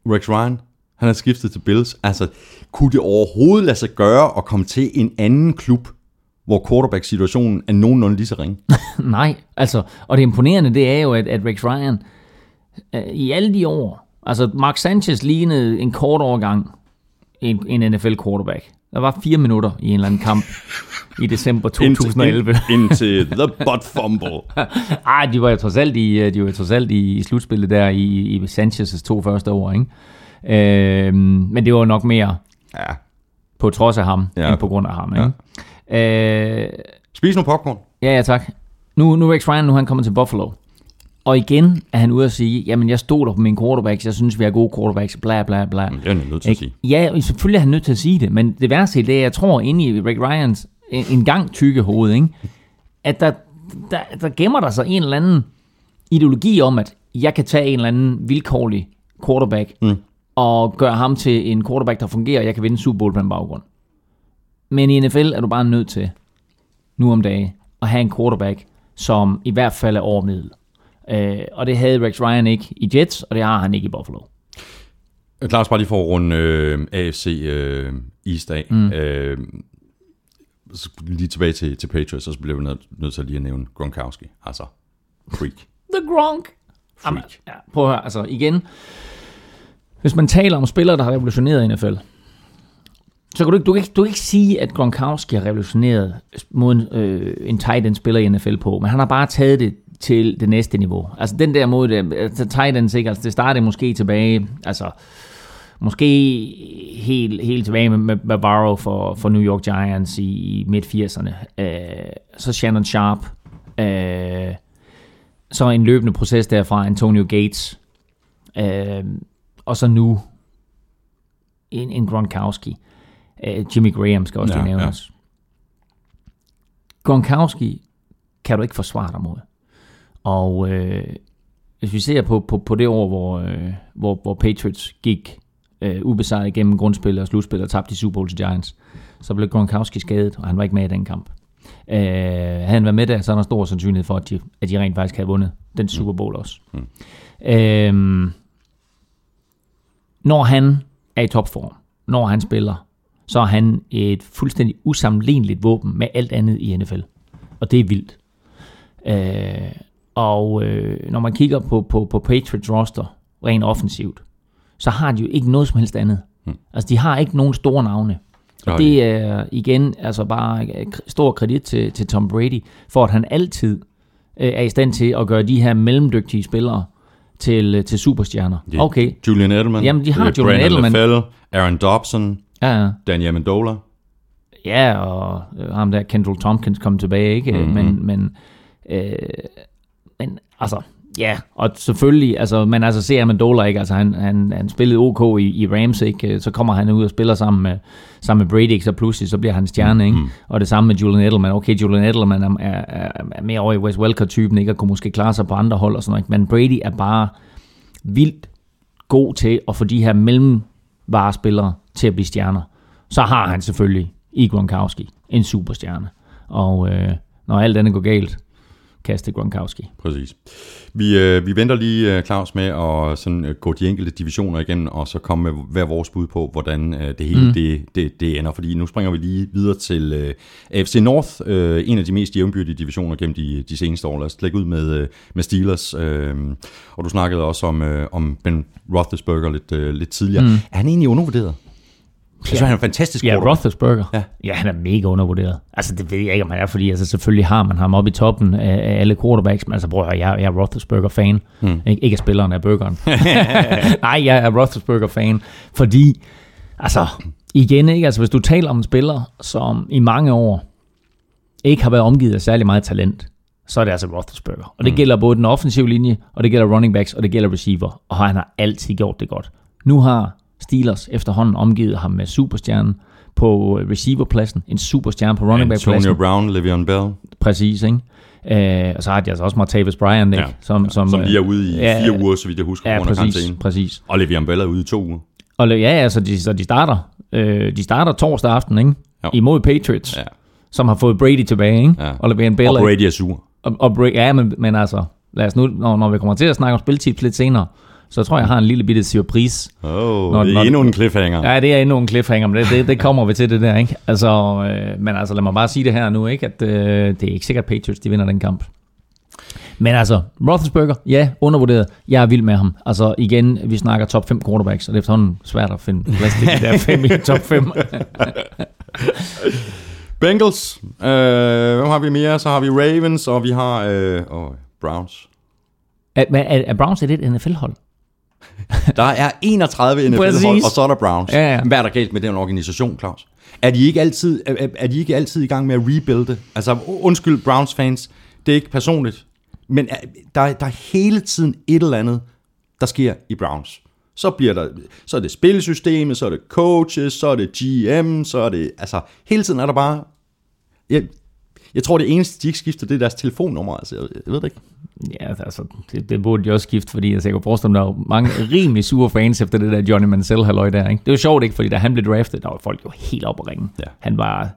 [SPEAKER 1] Rex Ryan, han er skiftet til Bills. Altså, kunne det overhovedet lade sig gøre at komme til en anden klub, hvor quarterback-situationen er nogenlunde lige så ringe?
[SPEAKER 3] Nej, altså, og det imponerende, det er jo, at, at Rex Ryan øh, i alle de år, altså Mark Sanchez lignede en kort overgang en, en NFL quarterback. Der var fire minutter i en eller anden kamp i december 2011.
[SPEAKER 1] Indtil, ind, indtil the butt fumble.
[SPEAKER 3] Ej, de var jo trods alt i, de var jo trods alt i, i slutspillet der i, i Sanchez' to første år, ikke? Øhm, men det var nok mere
[SPEAKER 1] Ja.
[SPEAKER 3] på trods af ham,
[SPEAKER 1] Ja.
[SPEAKER 3] ja. end på grund af ham, ikke? Øh,
[SPEAKER 1] Spis nu popcorn.
[SPEAKER 3] Ja, ja, tak. Nu, nu er Rex Ryan, nu han kommet til Buffalo. Og igen er han ude at sige, jamen jeg stoler på mine quarterbacks, jeg synes, vi har gode quarterbacks, bla bla bla.
[SPEAKER 1] Det er jeg nødt til at sige.
[SPEAKER 3] Ja, selvfølgelig er han nødt til at sige det, men det værste det er, jeg tror inde i Rick Ryans en, gang tykke hoved, ikke? at der, der, der gemmer der sig en eller anden ideologi om, at jeg kan tage en eller anden vilkårlig quarterback mm. og gøre ham til en quarterback, der fungerer, og jeg kan vinde Super Bowl på den baggrund. Men i NFL er du bare nødt til, nu om dagen, at have en quarterback, som i hvert fald er over middel. Øh, og det havde Rex Ryan ikke i Jets, og det har han ikke i Buffalo.
[SPEAKER 1] Claus, bare lige for at runde øh, AFC øh, East af. Mm. Øh, så lige tilbage til, til Patriots, så bliver vi nødt, nødt til lige at nævne Gronkowski. Altså, freak.
[SPEAKER 3] The Gronk.
[SPEAKER 1] Freak.
[SPEAKER 3] Jamen, ja, prøv at høre, altså igen. Hvis man taler om spillere, der har revolutioneret NFL, så kan du ikke, du kan ikke, du kan ikke sige, at Gronkowski har revolutioneret måden, øh, en tight end spiller i NFL på, men han har bare taget det til det næste niveau. Altså den der måde, der, altså, tight ends, ikke? Altså, det startede måske tilbage, altså måske helt, helt tilbage med, med, Barrow for, for New York Giants i, i midt-80'erne. Øh, så Shannon Sharp. Øh, så en løbende proces derfra, Antonio Gates. Øh, og så nu en, en Gronkowski. Øh, Jimmy Graham skal også
[SPEAKER 1] Ja,
[SPEAKER 3] lige nævnes. Ja. Gronkowski kan du ikke forsvare dig mod. Og øh, hvis vi ser på, på, på det år, hvor, øh, hvor, hvor Patriots gik øh, ubesejret igennem grundspil og slutspil og tabte i Super Bowl til Giants, så blev Gronkowski skadet, og han var ikke med i den kamp. Øh, havde han været med der, så er der stor sandsynlighed for, at de, at de rent faktisk havde vundet den Super Bowl også. Mm. Øh, når han er i topform, når han spiller, så er han et fuldstændig usammenligneligt våben med alt andet i NFL. Og det er vildt. Øh, og øh, når man kigger på, på, på Patriots roster, rent offensivt, så har de jo ikke noget som helst andet. Hmm. Altså, de har ikke nogen store navne. Og det er igen altså bare øh, stor kredit til, til Tom Brady, for at han altid øh, er i stand til at gøre de her mellemdygtige spillere til, øh, til superstjerner.
[SPEAKER 1] Er
[SPEAKER 3] Okay,
[SPEAKER 1] Julian Edelman.
[SPEAKER 3] Jamen, de har
[SPEAKER 1] er
[SPEAKER 3] Julian
[SPEAKER 1] Brandon
[SPEAKER 3] Edelman.
[SPEAKER 1] LaFell, Aaron Dobson,
[SPEAKER 3] ja, ja.
[SPEAKER 1] Danny Amendola.
[SPEAKER 3] Ja, og øh, ham der Kendall Tompkins kom tilbage, ikke? Mm-hmm. Men, men, øh, men altså, ja, og selvfølgelig, altså, man altså ser Amendola, ikke? Altså, han, han, han spillede OK i, i Rams, ikke? Så kommer han ud og spiller sammen med, sammen med Brady? Så pludselig, så bliver han stjerne, ikke? Og det samme med Julian Edelman. Okay, Julian Edelman er, er, er, er mere over i Wes Welker-typen, ikke? Og kunne måske klare sig på andre hold og sådan noget, ikke? Men Brady er bare vildt god til at få de her mellemvarespillere til at blive stjerner. Så har han selvfølgelig i Gronkowski en superstjerne. Og øh, når alt andet går galt, kaste Gronkowski.
[SPEAKER 1] Præcis. Vi, øh, vi venter lige, øh, Claus, med at sådan, øh, gå de enkelte divisioner igen, og så komme med hver vores bud på, hvordan øh, det hele mm. det, det, det ender. Fordi nu springer vi lige videre til øh, AFC North, øh, en af de mest jævnbyrdige divisioner gennem de, de seneste år. Lad os lægge ud med, øh, med Steelers. Øh, og du snakkede også om, øh, om Ben Roethlisberger lidt, øh, lidt tidligere. Mm. Er han egentlig undervurderet? Jeg synes, han er en fantastisk
[SPEAKER 3] Ja. Roethlisberger.
[SPEAKER 1] Ja.
[SPEAKER 3] Ja. ja, han er mega undervurderet. Altså, det ved jeg ikke, om han er, fordi altså, selvfølgelig har man ham oppe i toppen af, af alle quarterbacks, men altså, bror, jeg, jeg er Roethlisberger-fan. Hmm. Ik- ikke af spilleren af burgeren. Nej, jeg er Roethlisberger-fan, fordi, altså, igen, ikke? Altså, hvis du taler om en spiller, som i mange år ikke har været omgivet af særlig meget talent, så er det altså Roethlisberger. Og det mm. gælder både den offensive linje, og det gælder running backs, og det gælder receiver. Og han har altid gjort det godt. Nu har Steelers efterhånden omgivet ham med superstjernen på receiverpladsen, en superstjerne på running back
[SPEAKER 1] Antonio. Brown, Le'Veon Bell,
[SPEAKER 3] Præcis, ikke? Øh, og så har de altså også Martavis Bryant, ikke?
[SPEAKER 1] Ja, som, som, som lige er ude i
[SPEAKER 3] ja,
[SPEAKER 1] fire uger, så vidt jeg husker,
[SPEAKER 3] Ja,
[SPEAKER 1] af
[SPEAKER 3] præcis,
[SPEAKER 1] karantæne.
[SPEAKER 3] præcis.
[SPEAKER 1] Og Le'Veon Bell er ude i to uger.
[SPEAKER 3] Og ja, altså, de, så de starter, øh, de starter torsdag aften, ikke?
[SPEAKER 1] Jo.
[SPEAKER 3] Imod Patriots,
[SPEAKER 1] Ja.
[SPEAKER 3] som har fået Brady tilbage, ikke?
[SPEAKER 1] Ja.
[SPEAKER 3] Og Le'Veon Bell
[SPEAKER 1] Og
[SPEAKER 3] er-
[SPEAKER 1] Brady er sur.
[SPEAKER 3] Og, og break, ja, men, men altså, lad os nu, når, når vi kommer til at snakke om spiltips lidt senere, så tror jeg, har en lille bitte surprise.
[SPEAKER 1] Åh,
[SPEAKER 3] Når-
[SPEAKER 1] oh, det er endnu en cliffhanger.
[SPEAKER 3] Ja, det er endnu en cliffhanger, men det, det, det kommer vi til det der, ikke? Altså, øh, men altså, lad mig bare sige det her nu, ikke? At øh, det er ikke sikkert, at Patriots de vinder den kamp. Men altså, Roethlisberger, ja, undervurderet. Jeg er vild med ham. Altså igen, vi snakker top 5 quarterbacks, og det er efterhånden svært at finde plads til de der fem i top 5.
[SPEAKER 1] Bengals. Øh, hvem har vi mere? Så har vi Ravens, og vi har øh, oh, Browns.
[SPEAKER 3] er, er, er Browns et NFL-hold?
[SPEAKER 1] Der er 31 NFL-hold, og så er der Browns.
[SPEAKER 3] Ja, ja.
[SPEAKER 1] Hvad er der galt med den organisation, Claus? Er de ikke altid, er, er- de ikke altid i gang med at rebuilde? Altså, undskyld Browns fans, det er ikke personligt, men er- der, der er hele tiden et eller andet, der sker i Browns. Så bliver der, så er det spilsystemet, så er det coaches, så er det GM, så er det, altså, hele tiden er der bare, jeg, jeg tror det eneste, de ikke skifter, det er deres telefonnummer, altså, jeg, jeg ved det ikke.
[SPEAKER 3] Ja, altså, det, det burde de også skifte, fordi altså, jeg kan forestille mig, der er mange rimelig sure fans efter det der Johnny Mansell halløj der. Ikke? Det jo sjovt ikke, fordi da han blev draftet, der var folk jo helt op at ringe.
[SPEAKER 1] Ja.
[SPEAKER 3] Han var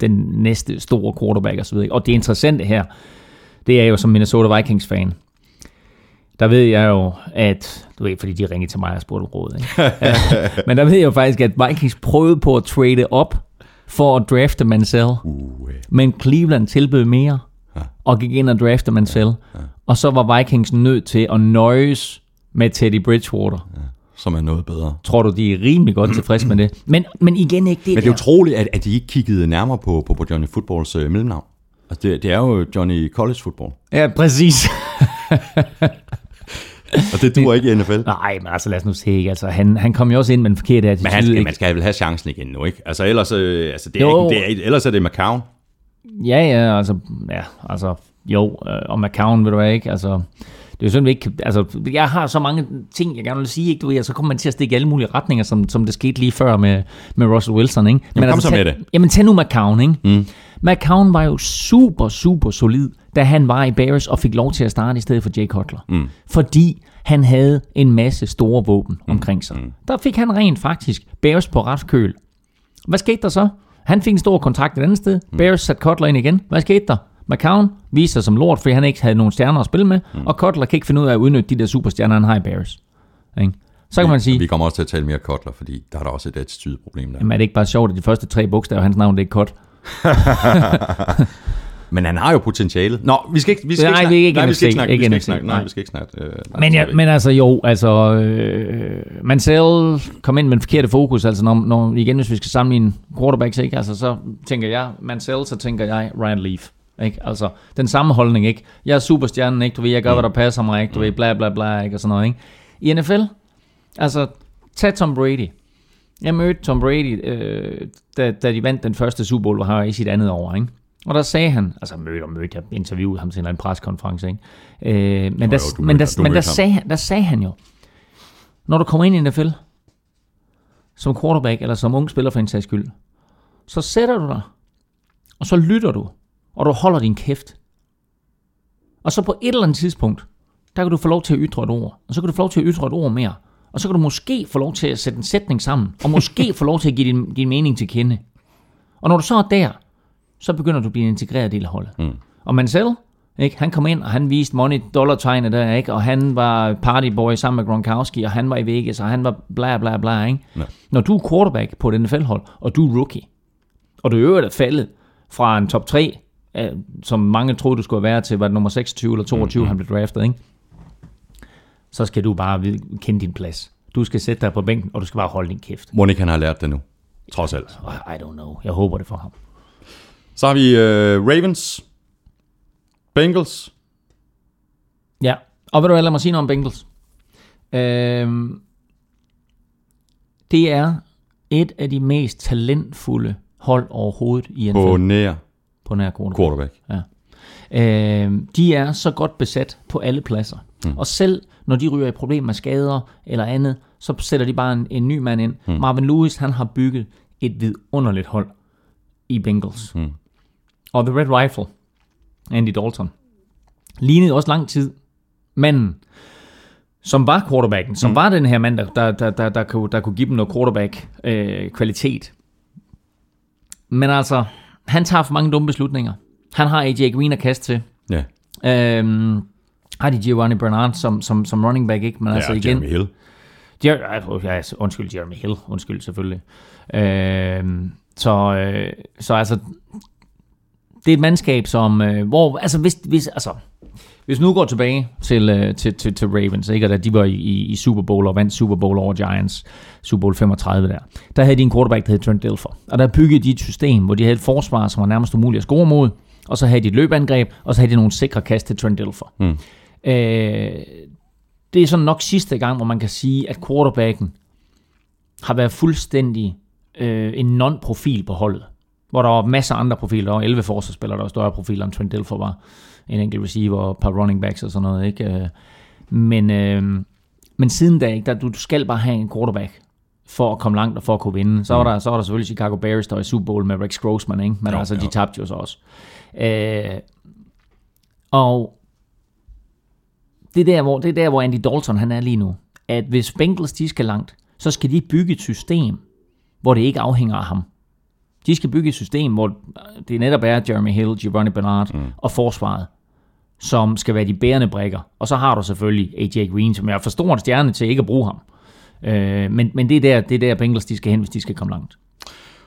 [SPEAKER 3] den næste store quarterback og så videre. Og det interessante her, det er jo som Minnesota Vikings-fan, der ved jeg jo, at, du ved, fordi de ringede til mig og spurgte råd, ikke? men der ved jeg jo faktisk, at Vikings prøvede på at trade op for at drafte Mansell,
[SPEAKER 1] Uh,
[SPEAKER 3] men Cleveland tilbød mere, og gik ind og draftede Mansell. Og så var Vikings nødt til at nøjes med Teddy Bridgewater.
[SPEAKER 1] som er noget bedre.
[SPEAKER 3] Tror du, de er rimelig godt tilfredse med det? Men, men igen ikke det
[SPEAKER 1] Men det er utroligt, at, at de ikke kiggede nærmere på, på, på Johnny Footballs øh, mellemnavn. Altså, det, det er jo Johnny College Football.
[SPEAKER 3] Ja, præcis.
[SPEAKER 1] Og det duer ikke i NFL.
[SPEAKER 3] Nej, men altså lad os nu se. ikke? Altså, han, han kom jo også ind med en forkert attitude.
[SPEAKER 1] Men han skal,
[SPEAKER 3] ikke?
[SPEAKER 1] man skal vel have chancen igen nu, ikke? Altså, ellers, øh, altså, det er
[SPEAKER 3] Jo.
[SPEAKER 1] ikke, det er, ellers er det McCown.
[SPEAKER 3] Ja, ja, altså, ja, altså, jo, øh, og McCown, ved du hvad, ikke? Altså, det er jo sådan, vi ikke, kan- altså, jeg har så mange ting, jeg gerne vil sige, ikke? Du ved, og så kommer man til at stikke i alle mulige retninger, som, som det skete lige før med, med Russell Wilson, ikke? Men
[SPEAKER 1] kom så
[SPEAKER 3] tag,
[SPEAKER 1] med det.
[SPEAKER 3] Jamen, tag nu McCown, ikke? Mm. McCown var jo super, super solid, da han var i Bears og fik lov til at starte i stedet for Jay Cutler. Mm. Fordi han havde en masse store våben omkring sig. Mm. Der fik han rent faktisk Bears på ret køl. Hvad skete der så? Han fik en stor kontrakt et andet sted. Mm. Bears satte Cutler ind igen. Hvad skete der? McCown viste sig som lort, fordi han ikke havde nogen stjerner at spille med, mm. og Cutler kan ikke finde ud af at udnytte de der superstjerner, han har i Bears. Ikke? Så kan man sige,
[SPEAKER 1] Vi kommer også til at tale mere Kotler, fordi der er der også et attitude-problem der.
[SPEAKER 3] jamen er det ikke bare sjovt, at de første tre bogstaver hans navn, det er Cut?
[SPEAKER 1] Men han har jo potentialet. Nå, vi skal ikke, vi skal
[SPEAKER 3] Nej,
[SPEAKER 1] ikke
[SPEAKER 3] vi
[SPEAKER 1] snakke.
[SPEAKER 3] ikke
[SPEAKER 1] nej, vi skal ikke snakke.
[SPEAKER 3] ikke
[SPEAKER 1] vi skal
[SPEAKER 3] NFC,
[SPEAKER 1] ikke snakke. Nej, vi skal ikke snakke. Øh,
[SPEAKER 3] Men, ja, men altså jo, altså øh, Mansell kom ind med en forkerte fokus, altså når, når igen, hvis vi skal sammenligne quarterbacks, ikke? Altså, så tænker jeg Mansell, så tænker jeg Ryan Leaf. Ikke? Altså, den samme holdning, ikke? Jeg er superstjernen, ikke? Du ved, jeg gør, hvad der passer mig, ikke? Du ved, bla bla bla, ikke? Og sådan noget, ikke? I NFL, altså, tag Tom Brady. Jeg mødte Tom Brady, øh, da, da de vandt den første Super Bowl, hvor han var i sit andet år, ikke? Og der sagde han, altså mødte og mødte, jeg interviewede ham til en preskonference, ikke? Øh, men, der,
[SPEAKER 1] jo,
[SPEAKER 3] men, der, men der, sagde, han- der sagde han jo, når du kommer ind i NFL, som quarterback, eller som ung spiller for en sags skyld, så sætter du dig, og så lytter du, og du holder din kæft. Og så på et eller andet tidspunkt, der kan du få lov til at ytre et ord, og så kan du få lov til at ytre et ord mere, og så kan du måske få lov til at sætte en sætning sammen, og måske få lov til at give din, din mening til kende. Og når du så er der, så begynder du at blive en integreret del af holdet. Mm. Og Mansell, ikke, han kom ind, og han viste money dollar tegnet der, ikke? og han var partyboy sammen med Gronkowski, og han var i Vegas, og han var bla bla bla. Ikke?
[SPEAKER 1] Ja.
[SPEAKER 3] Når du er quarterback på et NFL-hold, og du er rookie, og du i øvrigt er faldet fra en top 3, øh, som mange troede, du skulle være til, var det nummer 26 eller 22, mm-hmm. han blev draftet, ikke? så skal du bare kende din plads. Du skal sætte dig på bænken, og du skal bare holde din kæft.
[SPEAKER 1] Monika han har lært det nu. trods alt.
[SPEAKER 3] I don't know. Jeg håber det for ham.
[SPEAKER 1] Så har vi øh, Ravens, Bengals.
[SPEAKER 3] Ja, og ved du hvad, lad mig sige noget om Bengals. Øhm, det er et af de mest talentfulde hold overhovedet i NFL
[SPEAKER 1] på nær
[SPEAKER 3] på nær quarterback.
[SPEAKER 1] quarterback.
[SPEAKER 3] Ja. Øhm, de er så godt besat på alle pladser. Mm. Og selv når de ryger i problemer med skader eller andet, så sætter de bare en, en ny mand ind. Mm. Marvin Lewis, han har bygget et vidunderligt hold i Bengals. Mm. Og The Red Rifle, Andy Dalton, lignede også lang tid manden, som var quarterbacken, som mm. var den her mand, der, der, der, der, der, kunne, der kunne give dem noget quarterback-kvalitet. Men altså, han tager for mange dumme beslutninger. Han har AJ Green at kaste til.
[SPEAKER 1] Ja,
[SPEAKER 3] Øhm, har de Giovanni Bernard som, som, som running back, ikke? Men altså
[SPEAKER 1] ja
[SPEAKER 3] igen...
[SPEAKER 1] Jeremy Hill.
[SPEAKER 3] Jer- ja, undskyld, Jeremy Hill. Undskyld, selvfølgelig. Øhm, så, øh, så altså, det er et mandskab, som, øh, hvor, altså hvis, hvis, altså, hvis nu går tilbage til, øh, til, til, til Ravens, ikke, og da de var i, i, Super Bowl og vandt Super Bowl over Giants, Super Bowl 35 der, der havde de en quarterback, der hed Trent Dilfer. Og der byggede de et system, hvor de havde et forsvar, som var nærmest umuligt at score mod, og så havde de et løbeangreb, og så havde de nogle sikre kast til Trent Dilfer. Mm. Øh, det er sådan nok sidste gang, hvor man kan sige, at quarterbacken har været fuldstændig øh, en non-profil på holdet. Hvor der var masser af andre profiler. Der var 11 forsvarsspillere, der var større profiler, end Trent Dilfer var. En enkelt receiver, og et par running backs og sådan noget. Ikke? Øh, Men, øh, men siden da, ikke, der, du, du skal bare have en quarterback for at komme langt og for at kunne vinde. Så var der, så var der selvfølgelig Chicago Bears, der var i Super Bowl med Rex Grossman, ikke? men
[SPEAKER 1] Jo,
[SPEAKER 3] altså, de
[SPEAKER 1] jo.
[SPEAKER 3] tabte jo så også. Øh, og det er, der, hvor, det er der, hvor Andy Dalton han er lige nu. At hvis Bengals de skal langt, så skal de bygge et system, hvor det ikke afhænger af ham. De skal bygge et system, hvor det netop er Jeremy Hill, Giovanni Bernard mm. og forsvaret, som skal være de bærende brækker. Og så har du selvfølgelig AJ Green, som jeg forstår en stjerne til ikke at bruge ham. Øh, men, men det er der, det er der Bengals de skal hen, hvis de skal komme langt.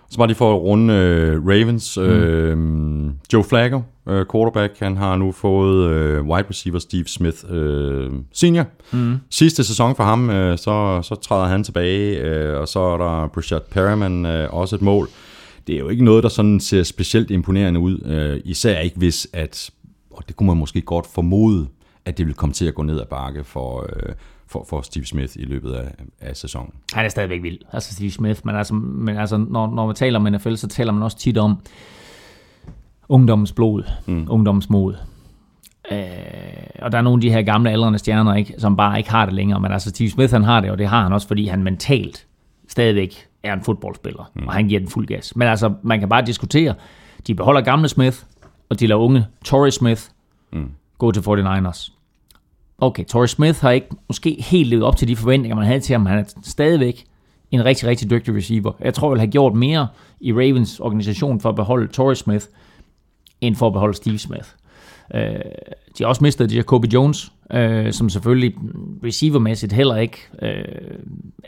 [SPEAKER 1] Så bare lige for at runde øh, Ravens. Øh, Joe Flacco, øh, quarterback, han har nu fået øh, wide receiver Steve Smith øh, senior. Mm. Sidste sæson for ham, øh, så, så træder han tilbage, øh, og så er der Brashad Perriman øh, også et mål. Det er jo ikke noget, der sådan ser specielt imponerende ud, øh, især ikke hvis, at, og det kunne man måske godt formode, at det vil komme til at gå ned ad bakke for, øh, for, for Steve Smith i løbet af, af sæsonen.
[SPEAKER 3] Han er stadigvæk vild, altså Steve Smith, men altså, men altså når, når man taler om NFL, så taler man også tit om ungdommens blod, mm. ungdommens mod. Øh, og der er nogle af de her gamle aldrende stjerner, ikke, som bare ikke har det længere, men altså Steve Smith han har det, og det har han også, fordi han mentalt stadigvæk er en fodboldspiller, mm. og han giver den fuld gas. Men altså, man kan bare diskutere, de beholder gamle Smith, og de lader unge Torrey Smith mm. gå til 49ers. Okay, Torrey Smith har ikke måske helt levet op til de forventninger, man havde til ham. Han er stadigvæk en rigtig, rigtig dygtig receiver. Jeg tror, jeg vil have gjort mere i Ravens organisation for at beholde Torrey Smith, end for at beholde Steve Smith. Øh, de har også mistet Jacoby Jones, øh, som selvfølgelig receivermæssigt heller ikke øh,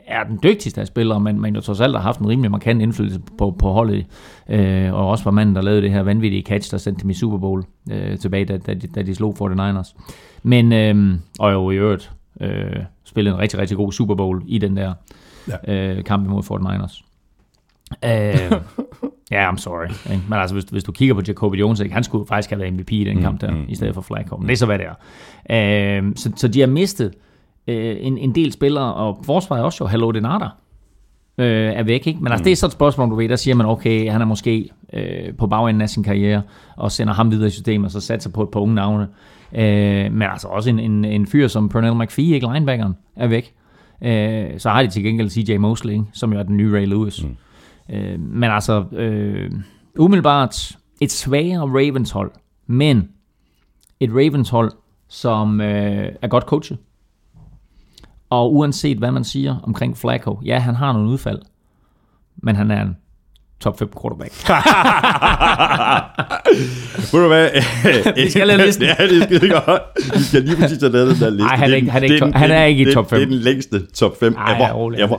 [SPEAKER 3] er den dygtigste af spillere, men, men jo trods alt har haft en rimelig markant indflydelse på, på holdet, øh, og også var manden, der lavede det her vanvittige catch, der sendte dem i Super Bowl øh, tilbage, da, da, de, da de slog 49ers. Men, øh, og jo i øvrigt øh, spillede en rigtig, rigtig god Super Bowl i den der ja. øh, kamp imod 49ers. Øh, Ja, I'm sorry. Ikke? Men altså, hvis, hvis du kigger på Jacoby Jones, ikke? han skulle faktisk have været MVP i den kamp der, mm, i stedet for Flacco. Men det er så, hvad det er. Øh, så, så de har mistet øh, en, en del spillere, og forsvaret også jo, Hello Denata, øh, er væk. Ikke? Men altså, det er så et spørgsmål, du ved, der siger man, okay, han er måske øh, på bagenden af sin karriere, og sender ham videre i systemet, og så satser på et par unge navne. Øh, men altså også en, en, en fyr som Pernell McPhee, ikke linebackeren, er væk. Øh, så har de til gengæld CJ Mosley, ikke? som jo er den nye Ray Lewis. Mm. Øh, men altså, øh, umiddelbart et svagere Ravens hold, men et Ravens hold, som øh, er godt coachet. Og uanset hvad man siger omkring Flacco, ja, han har nogle udfald, men han er en top 5 quarterback.
[SPEAKER 1] Ved du hvad?
[SPEAKER 3] Vi skal lade listen.
[SPEAKER 1] ja, det er skide godt. Vi skal lige præcis have lavet den der liste.
[SPEAKER 3] Ej, han er
[SPEAKER 1] Det
[SPEAKER 3] ikke- han er
[SPEAKER 1] den-
[SPEAKER 3] ikke
[SPEAKER 1] det
[SPEAKER 3] top- han er
[SPEAKER 1] den-
[SPEAKER 3] ikke i
[SPEAKER 1] det-
[SPEAKER 3] top fem.
[SPEAKER 1] Det er den længste top 5
[SPEAKER 3] Ej,
[SPEAKER 1] ever.
[SPEAKER 3] ja,
[SPEAKER 1] ever.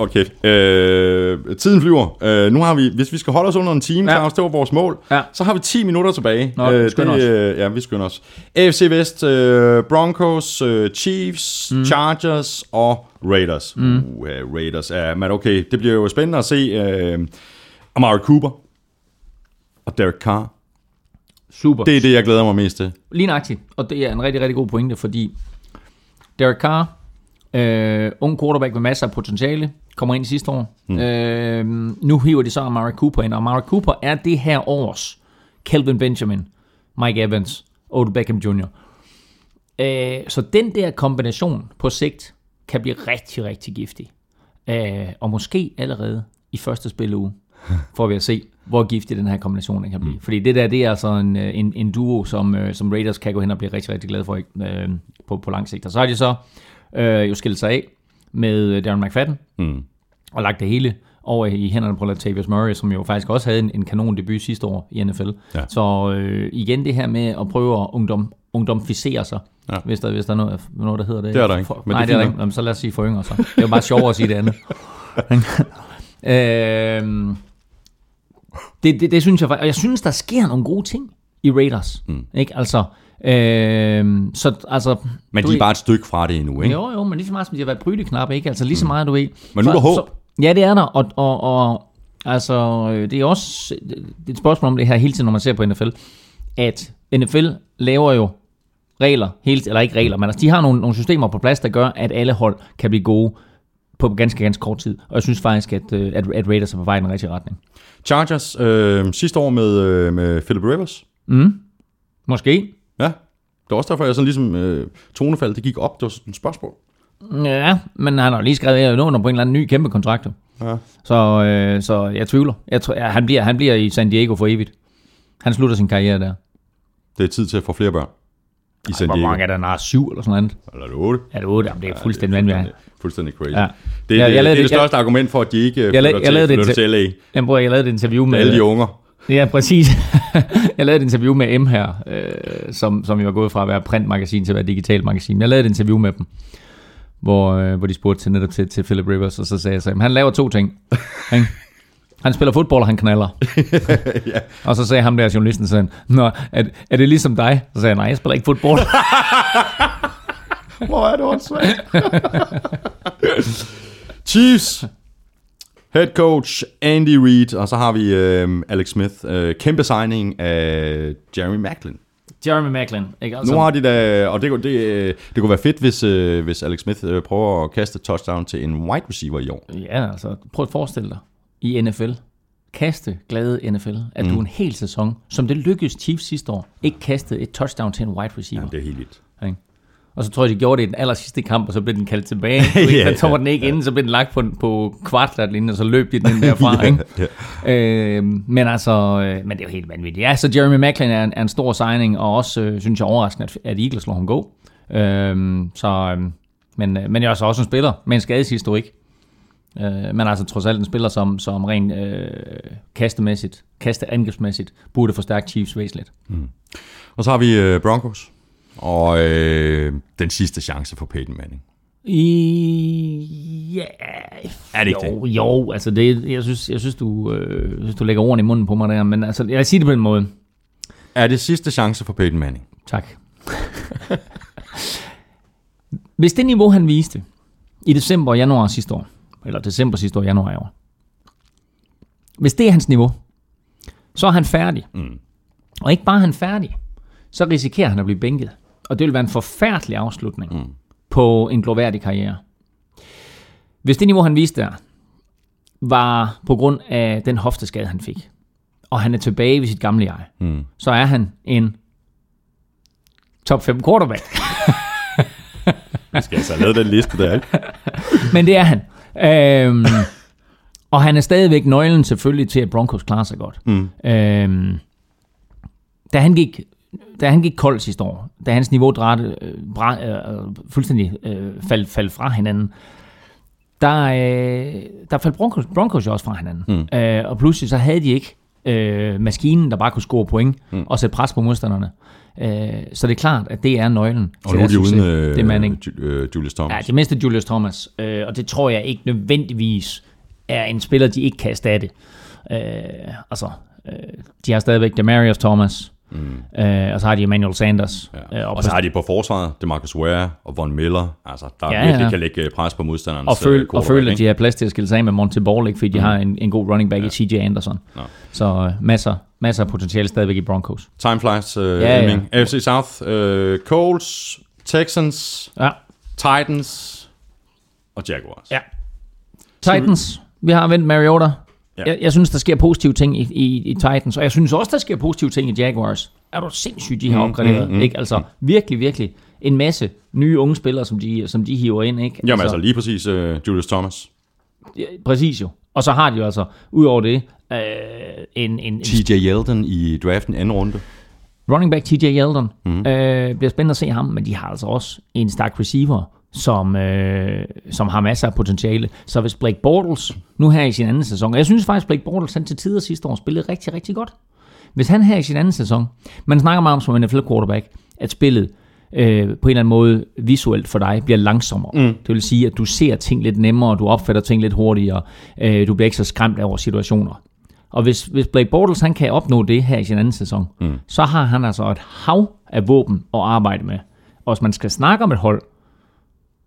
[SPEAKER 1] Okay. Øh, tiden flyver. Øh, nu har vi, hvis vi skal holde os under en time,
[SPEAKER 3] Ja.
[SPEAKER 1] Claus, det var vores mål,
[SPEAKER 3] Ja.
[SPEAKER 1] så har vi 10 minutter tilbage.
[SPEAKER 3] Nå, vi skynder os.
[SPEAKER 1] øh, ja, vi skynder os. AFC Vest, øh, Broncos, øh, Chiefs, mm. Chargers og Raiders. Mm. Uh, Raiders, ja, men okay, det bliver jo spændende at se øh, Amari Cooper og Derek Carr.
[SPEAKER 3] Super.
[SPEAKER 1] Det er det, jeg glæder mig mest til.
[SPEAKER 3] Lige nøjagtigt. Og det er en rigtig, rigtig god pointe, fordi Derek Carr, øh, ung quarterback med masser af potentiale, kommer ind sidste år. Mm. Øh, nu hiver de så Amari Cooper ind, og Amari Cooper er det her års Kelvin Benjamin, Mike Evans, Odell Beckham Jr. Øh, så den der kombination på sigt kan blive rigtig, rigtig giftig. Øh, og måske allerede i første spilleuge får vi at se, hvor giftig den her kombination kan blive. Fordi det der, det er altså en, øh, en, en duo, som, øh, som Raiders kan gå hen og blive rigtig, rigtig glade for øh, på, på lang sigt. Og så har de så øh, jo skilt sig af med Darren McFadden,
[SPEAKER 1] Mm.
[SPEAKER 3] og lagt det hele over i hænderne på Latavius Murray, som jo faktisk også havde en, en kanon debut sidste år i NFL.
[SPEAKER 1] Ja.
[SPEAKER 3] Så øh, igen det her med at prøve at ungdom, ungdomficere sig, ja. Hvis, der, hvis der er noget, noget, der hedder det.
[SPEAKER 1] Det er der ikke,
[SPEAKER 3] For,
[SPEAKER 1] men
[SPEAKER 3] nej,
[SPEAKER 1] det
[SPEAKER 3] det,
[SPEAKER 1] er
[SPEAKER 3] er der ikke. Jamen, så lad os sige for yngre så. Det er jo bare sjovere at sige det andet. øhm, det, det, det synes jeg og jeg synes, der sker nogle gode ting i Raiders. Mm. Ikke? Altså, øhm, så, altså,
[SPEAKER 1] Men de er
[SPEAKER 3] ved-
[SPEAKER 1] bare et stykke fra det endnu, ikke?
[SPEAKER 3] jo, jo, men lige så meget som de har været brydeknappe, ikke? Altså lige så meget, du ved.
[SPEAKER 1] Men nu er der håb.
[SPEAKER 3] ja, det er der, og, og, og altså, øh, det er også det er et spørgsmål om det her hele tiden, når man ser på NFL, at NFL laver jo regler, helt, eller ikke regler, men altså, de har nogle, nogle systemer på plads, der gør, at alle hold kan blive gode på ganske, ganske kort tid. Og jeg synes faktisk, at, øh, at, at Raiders er på vej i den rigtige retning.
[SPEAKER 1] Chargers øh, sidste år med, øh, med Philip Rivers.
[SPEAKER 3] Mm. Måske.
[SPEAKER 1] Ja, det var også derfor, jeg sådan ligesom øh, tonefald, det gik op. Det var sådan et spørgsmål.
[SPEAKER 3] Ja, men han har lige skrevet under på en eller anden ny kæmpe kontrakt.
[SPEAKER 1] Ja.
[SPEAKER 3] Så, øh, så jeg tvivler. Jeg tror, han, bliver, han bliver i San Diego for evigt. Han slutter sin karriere der.
[SPEAKER 1] Det er tid til at få flere børn i San
[SPEAKER 3] Hvor mange er der? Nej, syv eller sådan noget.
[SPEAKER 1] Eller er det otte?
[SPEAKER 3] Er det otte? Jamen, det er fuldstændig vanvittigt.
[SPEAKER 1] Fuldstændig, crazy.
[SPEAKER 3] Ja.
[SPEAKER 1] Ja. Det, er,
[SPEAKER 3] Ja,
[SPEAKER 1] ja,
[SPEAKER 3] jeg
[SPEAKER 1] det, det
[SPEAKER 3] det-
[SPEAKER 1] det største argument for, at de ikke
[SPEAKER 3] Jeg jeg
[SPEAKER 1] til,
[SPEAKER 3] lavede det
[SPEAKER 1] flytter
[SPEAKER 3] til-
[SPEAKER 1] til LA.
[SPEAKER 3] Jamen, bror, jeg lavede et interview med...
[SPEAKER 1] Alle de unger.
[SPEAKER 3] Ja, præcis. jeg lavede et interview med M her, øh, som, som jo var gået fra at være printmagasin til at være digitalt magasin. Jeg lavede et interview med dem, hvor, øh, hvor de spurgte til netop til, til Philip Rivers, og så sagde jeg så, "Jamen, han laver to ting. Han, spiller fodbold, og han knaller.
[SPEAKER 1] ja.
[SPEAKER 3] Og så sagde ham der journalisten sådan, Nå, er, er det ligesom dig? Så sagde jeg, nej, jeg spiller ikke fodbold.
[SPEAKER 1] Hvor er det åndssvagt. Chiefs. Head coach Andy Reid, og så har vi øh, Alex Smith. Øh, kæmpe signing af Jeremy Macklin.
[SPEAKER 3] Jeremy Macklin. Ikke? Altså,
[SPEAKER 1] Nu har de da, og det, kunne- det, øh, det kunne være fedt, hvis, øh, hvis Alex Smith øh, prøver at kaste touchdown til en wide receiver i år.
[SPEAKER 3] Ja, altså prøv at forestille dig i NFL. Kaste glade NFL, at mm. du en hel sæson, som det lykkedes Chiefs sidste år, ikke kastede et touchdown til en wide receiver.
[SPEAKER 1] Det er helt vildt.
[SPEAKER 3] Ikke? Og så tror jeg, de gjorde det i den aller sidste kamp, og så blev den kaldt tilbage.
[SPEAKER 1] Ja,
[SPEAKER 3] så tog den ikke inden, så blev den lagt på, på kvartlatlinjen, og så løb de den derfra. ikke?
[SPEAKER 1] ja.
[SPEAKER 3] Øh, men altså, øh, men det er jo helt vanvittigt. Ja, så Jeremy Macklin er en, er en stor signing, og også, øh, synes jeg, overraskende, at, at Eagles slår ham gå. Øh, så, øh, men, øh, men jeg er så også en spiller med en skadeshistorik. Øh, men altså trods alt en spiller, som, som rent øh, kastemæssigt, kasteangrebsmæssigt, burde forstærke Chiefs væsentligt.
[SPEAKER 1] Og så har vi øh, Broncos. Og øh, den sidste chance for Peyton Manning.
[SPEAKER 3] I, ja,
[SPEAKER 1] Er det ikke
[SPEAKER 3] jo, jo, altså det, jeg synes, jeg synes, du, øh, jeg synes, du lægger ordene i munden på mig der, men altså, jeg vil sige det på den måde.
[SPEAKER 1] Er det sidste chance for Peyton Manning?
[SPEAKER 3] Tak. Hvis det niveau, han viste i december og januar sidste år, eller december sidste år, januar i år, hvis det er hans niveau, så er han færdig. Mm. Og ikke bare er han færdig, så risikerer han at blive bænket. Og det vil være en forfærdelig afslutning mm. på en gloværdig karriere. Hvis det niveau, han viste der, var på grund af den hofteskade, han fik, og han er tilbage ved sit gamle jeg,
[SPEAKER 1] Mm.
[SPEAKER 3] så er han en top 5 quarterback.
[SPEAKER 1] Vi skal altså have lavet den liste der, ikke?
[SPEAKER 3] Men det er han. Øhm, og han er stadigvæk nøglen selvfølgelig til, at Broncos klarer sig godt.
[SPEAKER 1] Mm.
[SPEAKER 3] Øhm, da han gik da han gik kold sidste år, da hans niveau drætte, øh, bra, øh, fuldstændig øh, faldt fald fra hinanden, der, øh, der faldt Broncos, Broncos jo også fra hinanden. Mm. Øh, og pludselig så havde de ikke øh, maskinen, der bare kunne score point mm. og sætte pres på modstanderne. Øh, så det er klart, at det er nøglen
[SPEAKER 1] Og nu er de uden øh,
[SPEAKER 3] det er Manning.
[SPEAKER 1] Ju- øh, Julius Thomas.
[SPEAKER 3] Ja, de miste Julius Thomas, øh, og det tror jeg ikke nødvendigvis er en spiller, de ikke kan erstatte. Øh, altså, øh, de har stadigvæk Demarius Thomas, mm. øh, og så har de Emmanuel Sanders.
[SPEAKER 1] Ja.
[SPEAKER 3] Øh,
[SPEAKER 1] og så har de på forsvaret, det er Marcus Ware og Von Miller, altså, der
[SPEAKER 3] Ja,
[SPEAKER 1] virkelig
[SPEAKER 3] ja.
[SPEAKER 1] kan lægge øh, pres på modstanderens
[SPEAKER 3] og, føl,
[SPEAKER 1] øh,
[SPEAKER 3] og føle, at de har plads til at skille sig af med Monte Ball, ikke, fordi de har en, en god running back ja. i TJ Anderson.
[SPEAKER 1] Nå.
[SPEAKER 3] Så øh, masser, masser af potentiale stadigvæk i Broncos.
[SPEAKER 1] Time flies, øh,
[SPEAKER 3] Ja,
[SPEAKER 1] ja. AFC South, øh, Colts, Texans,
[SPEAKER 3] Ja.
[SPEAKER 1] Titans og Jaguars.
[SPEAKER 3] ja. Titans, vi har vendt Mariota. Ja. Jeg, jeg synes, der sker positive ting i, i, i Titans, og jeg synes også, der sker positive ting i Jaguars. Er du sindssygt, de har opgraderet, mm, mm, ikke? Altså, virkelig, virkelig en masse nye unge spillere, som de, som de hiver ind, ikke?
[SPEAKER 1] Jamen altså lige præcis øh, Julius Thomas.
[SPEAKER 3] Ja, Præcis jo. Og så har de jo altså, ud over det, øh, en, en, en
[SPEAKER 1] TJ Yeldon i draften anden runde.
[SPEAKER 3] running back TJ Yeldon. Mm. Øh, bliver spændende at se ham, men de har altså også en stærk receiver, som, øh, som har masser af potentiale. Så hvis Blake Bortles, nu her i sin anden sæson, og jeg synes faktisk, Blake Bortles han til tider sidste år spillede rigtig, rigtig godt. Hvis han her i sin anden sæson, man snakker meget om som NFL quarterback, at spillet øh, på en eller anden måde visuelt for dig bliver langsommere. Mm. Det vil sige, at du ser ting lidt nemmere, du opfatter ting lidt hurtigere, øh, du bliver ikke så skræmt over situationer. Og hvis, hvis Blake Bortles han kan opnå det her i sin anden sæson, mm. så har han altså et hav af våben at arbejde med. Og hvis man skal snakke om et hold,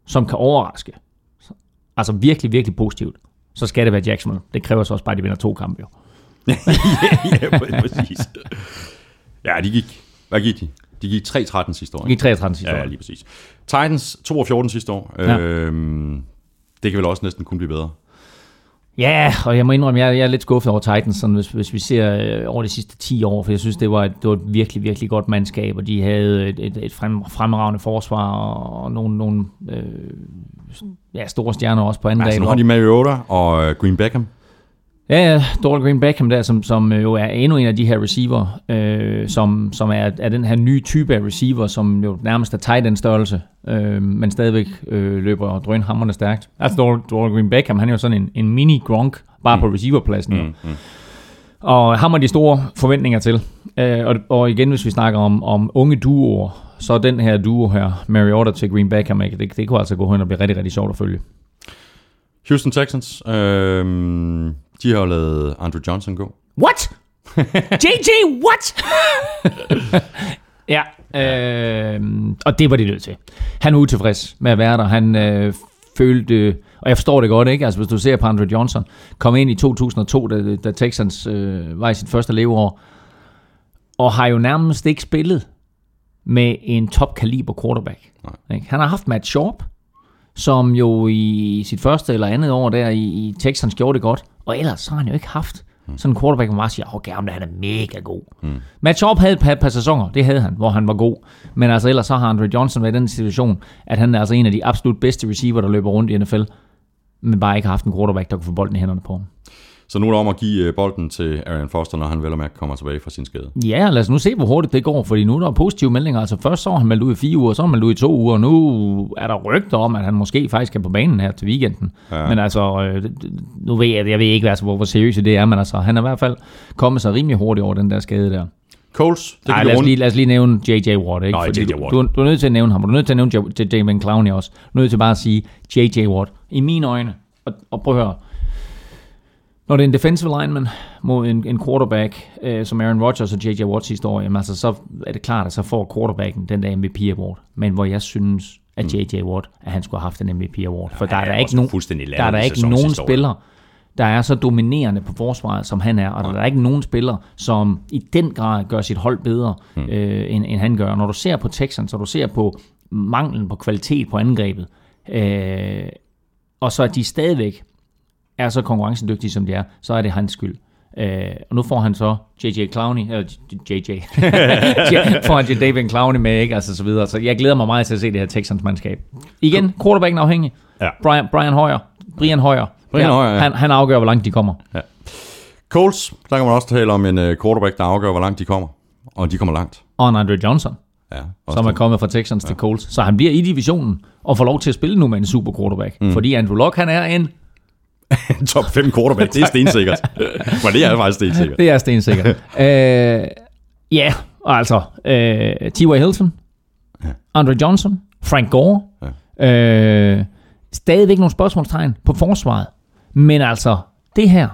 [SPEAKER 3] som kan overraske, så- altså virkelig, virkelig positivt, så skal det være Jacksonville. Det kræver så også bare, at de vinder to kampe jo.
[SPEAKER 1] ja, præcis. Ja, de gik, hvad gik de? De gik 3-13 sidste år.
[SPEAKER 3] De gik 33 sidste
[SPEAKER 1] Ja,
[SPEAKER 3] år.
[SPEAKER 1] ja, lige præcis. Titans 2 og 14 sidste år.
[SPEAKER 3] Ja.
[SPEAKER 1] Ja. Øhm, det kan vel også næsten kun blive bedre.
[SPEAKER 3] Ja, og jeg må indrømme, jeg, jeg er lidt skuffet over Titans, sådan, hvis, hvis vi ser øh, over de sidste 10 år, for jeg synes, det var, et, det var et virkelig, virkelig godt mandskab, og de havde et, et, et frem, fremragende forsvar, og, og nogle, nogle øh, ja, store stjerner også på anden
[SPEAKER 1] Altså,
[SPEAKER 3] dag.
[SPEAKER 1] nu har de Mariota og øh, Green Beckham.
[SPEAKER 3] Ja, ja, Doral Green Beckham der, som, som jo er endnu en af de her receiver, øh, som, som er, er den her nye type af receiver, som jo nærmest er tight end størrelse, øh, men stadigvæk øh, løber drønhammerne stærkt. Altså Doral, Doral Green Beckham, han er jo sådan en, en mini-gronk, bare mm. på receiverpladsen. Mm, mm. Og ham har de store forventninger til. Øh, og, og igen, hvis vi snakker om, om unge duoer, så den her duo her, Mariota til Green Beckham? Det, det kunne altså gå hen og blive rigtig, rigtig sjovt at følge.
[SPEAKER 1] Houston Texans. Øhm, de har jo lavet Andrew Johnson gå.
[SPEAKER 3] What? JJ, what? ja, øh, og det var de nødt til. Han er utilfreds med at være der. Han øh, følte, og jeg forstår det godt, ikke? Altså, hvis du ser på Andrew Johnson, kom ind i 2002, da, da Texans øh, var i sit første leveår, og har jo nærmest ikke spillet med en top-kaliber quarterback. Ikke? Han har haft Matt Sharp, som jo i sit første eller andet år der i, i Texans gjorde det godt, og ellers så har han jo ikke haft sådan en quarterback, hvor man bare siger, åh, gerne, han er mega god. Mm. Matt Sharp havde et par, par sæsoner, det havde han, hvor han var god. Men altså ellers så har Andre Johnson været i den situation, at han er altså en af de absolut bedste receiver, der løber rundt i NFL, men bare ikke har haft en quarterback, der kunne få bolden i hænderne på ham.
[SPEAKER 1] Så nu er det om at give øh, bolden til Aaron Foster, når han vel og mærke kommer tilbage fra sin skade.
[SPEAKER 3] Ja, lad os nu se, hvor hurtigt det går, fordi nu er der positive meldinger. Altså først så var han meldt ud i fire uger, så var han meldt ud i to uger, og nu er der rygter om, at han måske faktisk er på banen her til weekenden. Ja. Men altså, øh, nu ved jeg, jeg ved ikke, altså, hvor, hvor seriøst det er, men altså, han er i hvert fald kommet sig rimelig hurtigt over den der skade der.
[SPEAKER 1] Colts, det
[SPEAKER 3] Ej, lad, os lige, lad os lige nævne J.J. Watt, ikke?
[SPEAKER 1] Nej, J.J.
[SPEAKER 3] du-
[SPEAKER 1] Watt.
[SPEAKER 3] Du, du, er nødt til at nævne ham, og du er nødt til at nævne J- J- David Clowney også. Du er nødt til bare at sige J.J. Watt. I mine øjne, og, og prøv at høre, når det er en defensive lineman mod en, en quarterback, øh, som Aaron Rodgers og J.J. Watt sidste år, jamen altså, så er det klart, at så får quarterbacken den der MVP award. Men hvor jeg synes, at J.J. Watt, at han skulle have haft en MVP award. For der er der
[SPEAKER 1] er
[SPEAKER 3] ikke nogen, der er der ikke nogen spiller, der er så dominerende på forsvaret, som han er, og der er ikke nogen spiller, som i den grad gør sit hold bedre, mm. øh, end, end han gør. Når du ser på Texans, og du ser på manglen på kvalitet på angrebet, øh, og så at de stadigvæk er så konkurrencedygtige, som de er, så er det hans skyld. Øh, og nu får han så J.J. Clowney, eller J.J. får han David Clowney med, ikke? Altså så videre. Så jeg glæder mig meget til at se det her Texans-mandskab. Igen, quarterbacken afhængig.
[SPEAKER 1] Ja.
[SPEAKER 3] Brian, Brian Hoyer. Brian Hoyer.
[SPEAKER 1] Brian Hoyer, ja.
[SPEAKER 3] Han, han afgør, hvor langt de kommer.
[SPEAKER 1] Colts, der kan man også tale om en uh, quarterback, der afgør, hvor langt de kommer. Og de kommer langt.
[SPEAKER 3] Og en Andre Johnson.
[SPEAKER 1] Ja,
[SPEAKER 3] som er kommet fra Texans ja. til Colts. Så han bliver i divisionen og får lov til at spille nu med en super quarterback. Mm. Fordi Andrew Luck, han er en...
[SPEAKER 1] top 5 quarterback, det er stensikkert. Men det er faktisk stensikkert.
[SPEAKER 3] Det er stensikkert. øh, ja, altså, øh, T.Y. Hilton, ja. Andre Johnson, Frank Gore, ja. øh, stadigvæk nogle spørgsmålstegn på forsvaret. Men altså, det her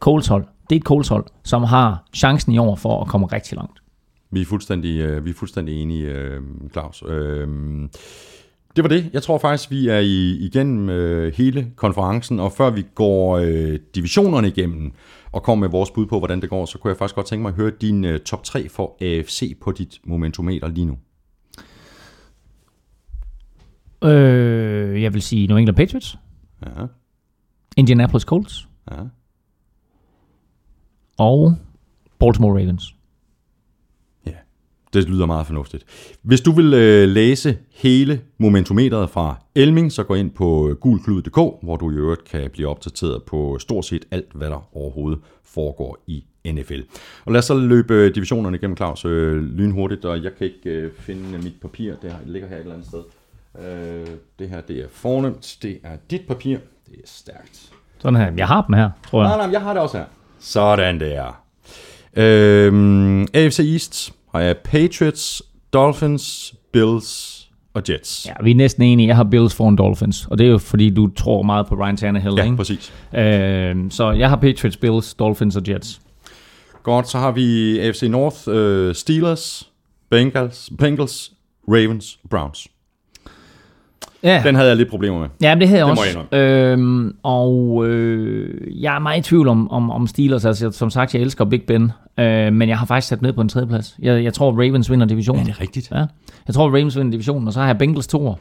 [SPEAKER 3] Coles hold, det er et Coles hold, som har chancen i år for at komme rigtig langt.
[SPEAKER 1] Vi er fuldstændig, øh, vi er fuldstændig enige, øh, Claus. Øh, det var det. Jeg tror faktisk, vi er i, igennem øh, hele konferencen, og før vi går øh, divisionerne igennem og kommer med vores bud på, hvordan det går, så kunne jeg faktisk godt tænke mig at høre din øh, top 3 for AFC på dit momentometer lige nu.
[SPEAKER 3] Øh, jeg vil sige New England Patriots.
[SPEAKER 1] Ja.
[SPEAKER 3] Indianapolis Colts.
[SPEAKER 1] Ja.
[SPEAKER 3] Og Baltimore Ravens.
[SPEAKER 1] Det lyder meget fornuftigt. Hvis du vil øh, læse hele momentometeret fra Elming, så gå ind på gulklud.dk, hvor du i øvrigt kan blive opdateret på stort set alt, hvad der overhovedet foregår i NFL. Og lad os så løbe divisionerne igennem, Claus, øh, lynhurtigt, og jeg kan ikke øh, finde mit papir, det ligger her et eller andet sted. Øh, det her, det er fornemt, det er dit papir, det er stærkt.
[SPEAKER 3] Sådan her, jeg har dem her, tror jeg.
[SPEAKER 1] Nej, nej, jeg har det også her. Sådan der. Øhm, AFC East har jeg Patriots, Dolphins, Bills og Jets.
[SPEAKER 3] Ja, vi er næsten enige. Jeg har Bills foran Dolphins, og det er jo fordi, du tror meget på Ryan Tannehill,
[SPEAKER 1] Ja,
[SPEAKER 3] ikke?
[SPEAKER 1] præcis.
[SPEAKER 3] Øhm, så jeg har Patriots, Bills, Dolphins og Jets.
[SPEAKER 1] Godt, så har vi AFC North, øh, Steelers, Bengals, Bengals, Ravens, Browns.
[SPEAKER 3] Ja,
[SPEAKER 1] Den havde jeg lidt problemer med.
[SPEAKER 3] ja det havde jeg
[SPEAKER 1] Det
[SPEAKER 3] også.
[SPEAKER 1] jeg
[SPEAKER 3] øhm, og øh, jeg er meget i tvivl om, om, om Steelers. Altså, som sagt, jeg elsker Big Ben, øh, men jeg har faktisk sat ned på en tredjeplads. Jeg, jeg tror, Ravens vinder divisionen.
[SPEAKER 1] det er rigtigt?
[SPEAKER 3] Ja, jeg tror, Ravens vinder divisionen, og så har jeg Bengals 2'er,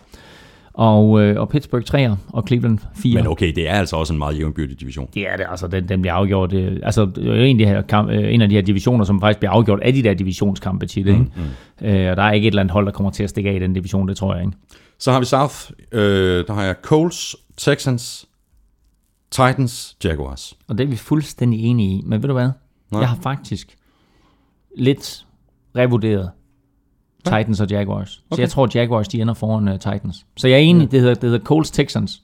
[SPEAKER 3] og, øh, og Pittsburgh 3'er, og Cleveland 4'er.
[SPEAKER 1] Men okay, det er altså også en meget jævnbyrdig division.
[SPEAKER 3] Det er det, altså den, den bliver afgjort. Det, altså det er en af, de her kamp, øh, en af de her divisioner, som faktisk bliver afgjort af de der divisionskampe tit. Ikke? Mm, Øh, og der er ikke et eller andet hold, der kommer til at stikke af i den division, det tror jeg ikke.
[SPEAKER 1] Så har vi South, øh, der har jeg Colts, Texans, Titans, Jaguars.
[SPEAKER 3] Og det er vi fuldstændig enige i. Men ved du hvad?
[SPEAKER 1] Nej.
[SPEAKER 3] Jeg har faktisk lidt revurderet Titans og Jaguars. Så
[SPEAKER 1] Okay.
[SPEAKER 3] jeg tror, Jaguars de ender foran uh, Titans. Så jeg er enig, det, hedder, det hedder Colts Texans.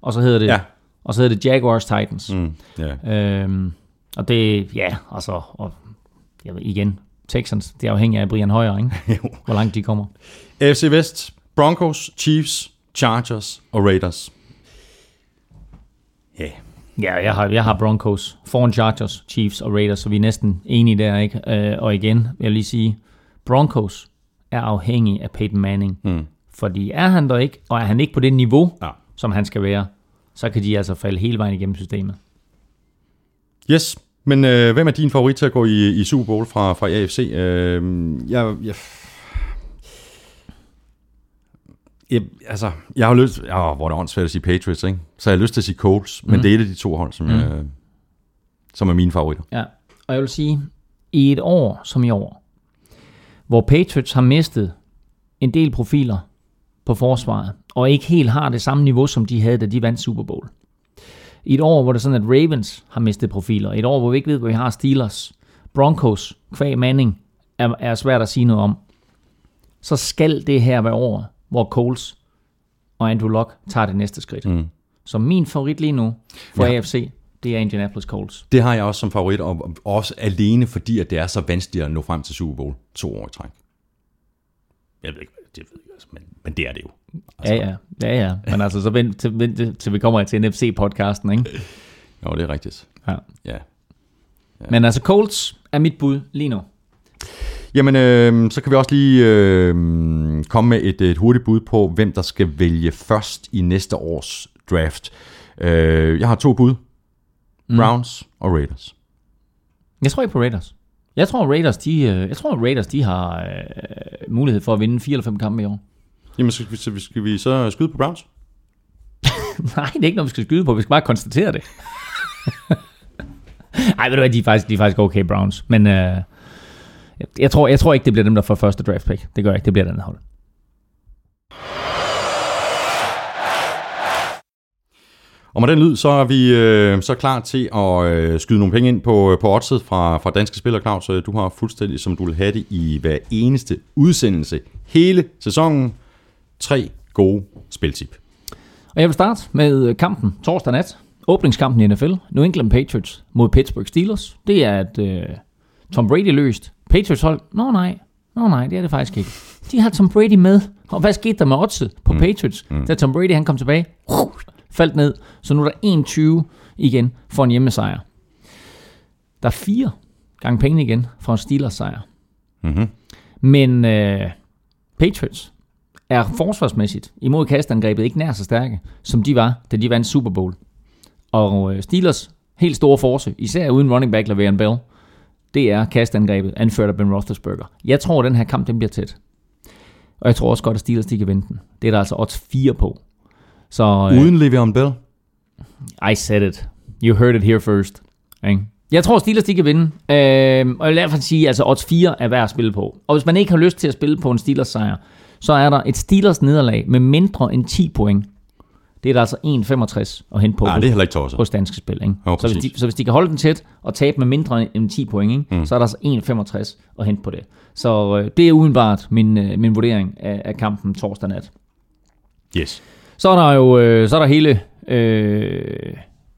[SPEAKER 3] Og så hedder det,
[SPEAKER 1] Ja.
[SPEAKER 3] og så hedder det Jaguars Titans.
[SPEAKER 1] Mm, ja.
[SPEAKER 3] Øhm, og det, ja, altså, og, jeg ved, igen, Texans, det er afhængigt af Brian Højer, ikke?
[SPEAKER 1] Jo.
[SPEAKER 3] hvor langt de kommer.
[SPEAKER 1] AFC Vest, Broncos, Chiefs, Chargers og Raiders. Ja,
[SPEAKER 3] Ja, jeg har, jeg har Broncos foran Chargers, Chiefs og Raiders, så vi er næsten enige der, ikke? Øh, og igen, vil jeg lige sige, Broncos er afhængig af Peyton Manning.
[SPEAKER 1] Mm.
[SPEAKER 3] Fordi er han der ikke, og er han ikke på det niveau,
[SPEAKER 1] Ja.
[SPEAKER 3] som han skal være, så kan de altså falde hele vejen igennem systemet.
[SPEAKER 1] Yes, men øh, hvem er din favorit til at gå i, i Super Bowl fra, fra AFC? Øh, jeg, jeg, jeg, altså, jeg har lyst... Åh, hvor er det åndssvagt at sige Patriots, ikke? Så jeg har lyst til at sige Colts, mm. men det er et af de to hold, som, mm. jeg, som er mine favoritter.
[SPEAKER 3] Ja, og jeg vil sige, i et år som i år, hvor Patriots har mistet en del profiler på forsvaret, og ikke helt har det samme niveau, som de havde, da de vandt Super Bowl. I et år, hvor det er sådan, at Ravens har mistet profiler. Et år, hvor vi ikke ved, hvor vi har Steelers, Broncos, Kvæg Manning, er, er svært at sige noget om. Så skal det her være året, hvor Coles og Andrew Luck tager det næste skridt.
[SPEAKER 1] Mm.
[SPEAKER 3] Så min favorit lige nu for
[SPEAKER 1] Ja.
[SPEAKER 3] ja. AFC, det er Indianapolis Colts.
[SPEAKER 1] Det har jeg også som favorit, og og også alene fordi, at det er så vanskeligt at nå frem til Super Bowl to år i træk. Jeg ved ikke, det ved jeg også, men, men det er det jo.
[SPEAKER 3] Ja, ja. Ja, ja. Men altså, så vent til, vent til, vi kommer til NFC-podcasten, ikke?
[SPEAKER 1] Jo, det er rigtigt.
[SPEAKER 3] Ja.
[SPEAKER 1] Ja.
[SPEAKER 3] Men altså, Colts er mit bud lige nu.
[SPEAKER 1] Jamen, øh, så kan vi også lige øh, komme med et, et hurtigt bud på, hvem der skal vælge først i næste års draft. Øh, jeg har to bud. Browns og Raiders.
[SPEAKER 3] Jeg tror ikke på Raiders. Jeg tror, Raiders, de, øh, jeg tror, Raiders, de har øh, mulighed for at vinde 4 eller 5 kampe i år.
[SPEAKER 1] Jamen, skal vi, så- skal vi så skyde på Browns?
[SPEAKER 3] Nej, det er ikke noget, vi skal skyde på. Vi skal bare konstatere det. Nej, ved du hvad, de er faktisk, de er faktisk okay, Browns. Men øh, jeg, jeg, tror, jeg tror ikke, det bliver dem, der får første draft pick. Det gør jeg ikke. Det bliver et andet hold.
[SPEAKER 1] Og med den lyd, så er vi øh, så klar til at øh, skyde nogle penge ind på, på oddset fra, fra Danske Spiller, Claus. Øh, Du har fuldstændig, som du vil have det, i hver eneste udsendelse hele sæsonen. Tre gode spiltip.
[SPEAKER 3] Og jeg vil starte med øh, kampen torsdag nat. Åbningskampen i NFL. New England Patriots mod Pittsburgh Steelers. Det er et øh, Tom Brady løst. Patriots hold. Nå nej. Nå nej, det er det faktisk ikke. De har Tom Brady med. Og hvad skete der med oddset på mm. Patriots? Mm. Da Tom Brady han kom tilbage, faldt ned. Så nu er der 21 igen for en hjemmesejr. Der er fire gange penge igen for en Steelers sejr.
[SPEAKER 1] Mm-hmm.
[SPEAKER 3] Men øh, Patriots er forsvarsmæssigt imod kastangrebet ikke nær så stærke, som de var, da de vandt Super Bowl. Og øh, Steelers helt store force, især uden running back Le'Veon Bell, det er kastangrebet, anført af Ben Roethlisberger. Jeg tror, at den her kamp den bliver tæt. Og jeg tror også godt, at Steelers de kan vinde den. Det er der altså odds 4 på. Så øh,
[SPEAKER 1] Uden Le'Veon Bell.
[SPEAKER 3] I said it. You heard it here first. Ikke? Jeg tror, Steelers de kan vinde. Øh, og hvert fald sige, at altså, odds 4 er værd at spille på. Og hvis man ikke har lyst til at spille på en Steelers sejr, så er der et Steelers nederlag med mindre end 10 point. Det er der altså 1,65 at hente på
[SPEAKER 1] Nej, det er heller ikke tosset.
[SPEAKER 3] hos danske spil. Ikke?
[SPEAKER 1] Jo,
[SPEAKER 3] så, hvis de, så hvis de kan holde den tæt og tabe med mindre end 10 point, ikke? Mm. så er der altså 1,65 at hente på det. Så øh, det er udenbart min, øh, min vurdering af, af kampen torsdag nat.
[SPEAKER 1] Yes.
[SPEAKER 3] Så er der jo øh, så er der hele øh,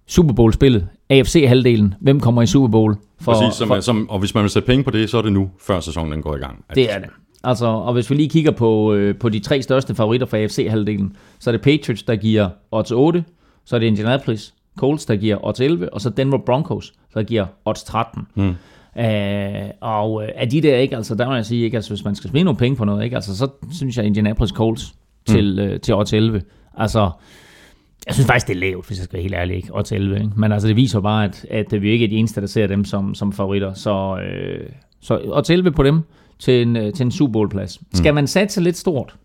[SPEAKER 3] Super Bowl-spillet. AFC-halvdelen. Hvem kommer i Super Bowl? For,
[SPEAKER 1] Præcis, som,
[SPEAKER 3] for,
[SPEAKER 1] som, og hvis man vil sætte penge på det, så er det nu, før sæsonen går i gang.
[SPEAKER 3] det er det. Altså, og hvis vi lige kigger på, øh, på de tre største favoritter for AFC-halvdelen, så er det Patriots, der giver odds 8, så er det Indianapolis Colts, der giver odds 11, og så Denver Broncos, der giver odds 13. Mm. Øh, og øh, af de der ikke, altså der må jeg sige, ikke, altså hvis man skal smide nogle penge på noget, ikke, altså så synes jeg Indianapolis Colts til, øh, til odds 11. Altså, jeg synes faktisk, det er lavt, hvis jeg skal være helt ærlig, ikke? Odds 11, ikke? Men altså, det viser bare, at, at vi ikke er de eneste, der ser dem som, som favoritter. Så, øh, så odds 11 på dem til en, øh, til en Super Bowl-plads. Skal man satse lidt stort,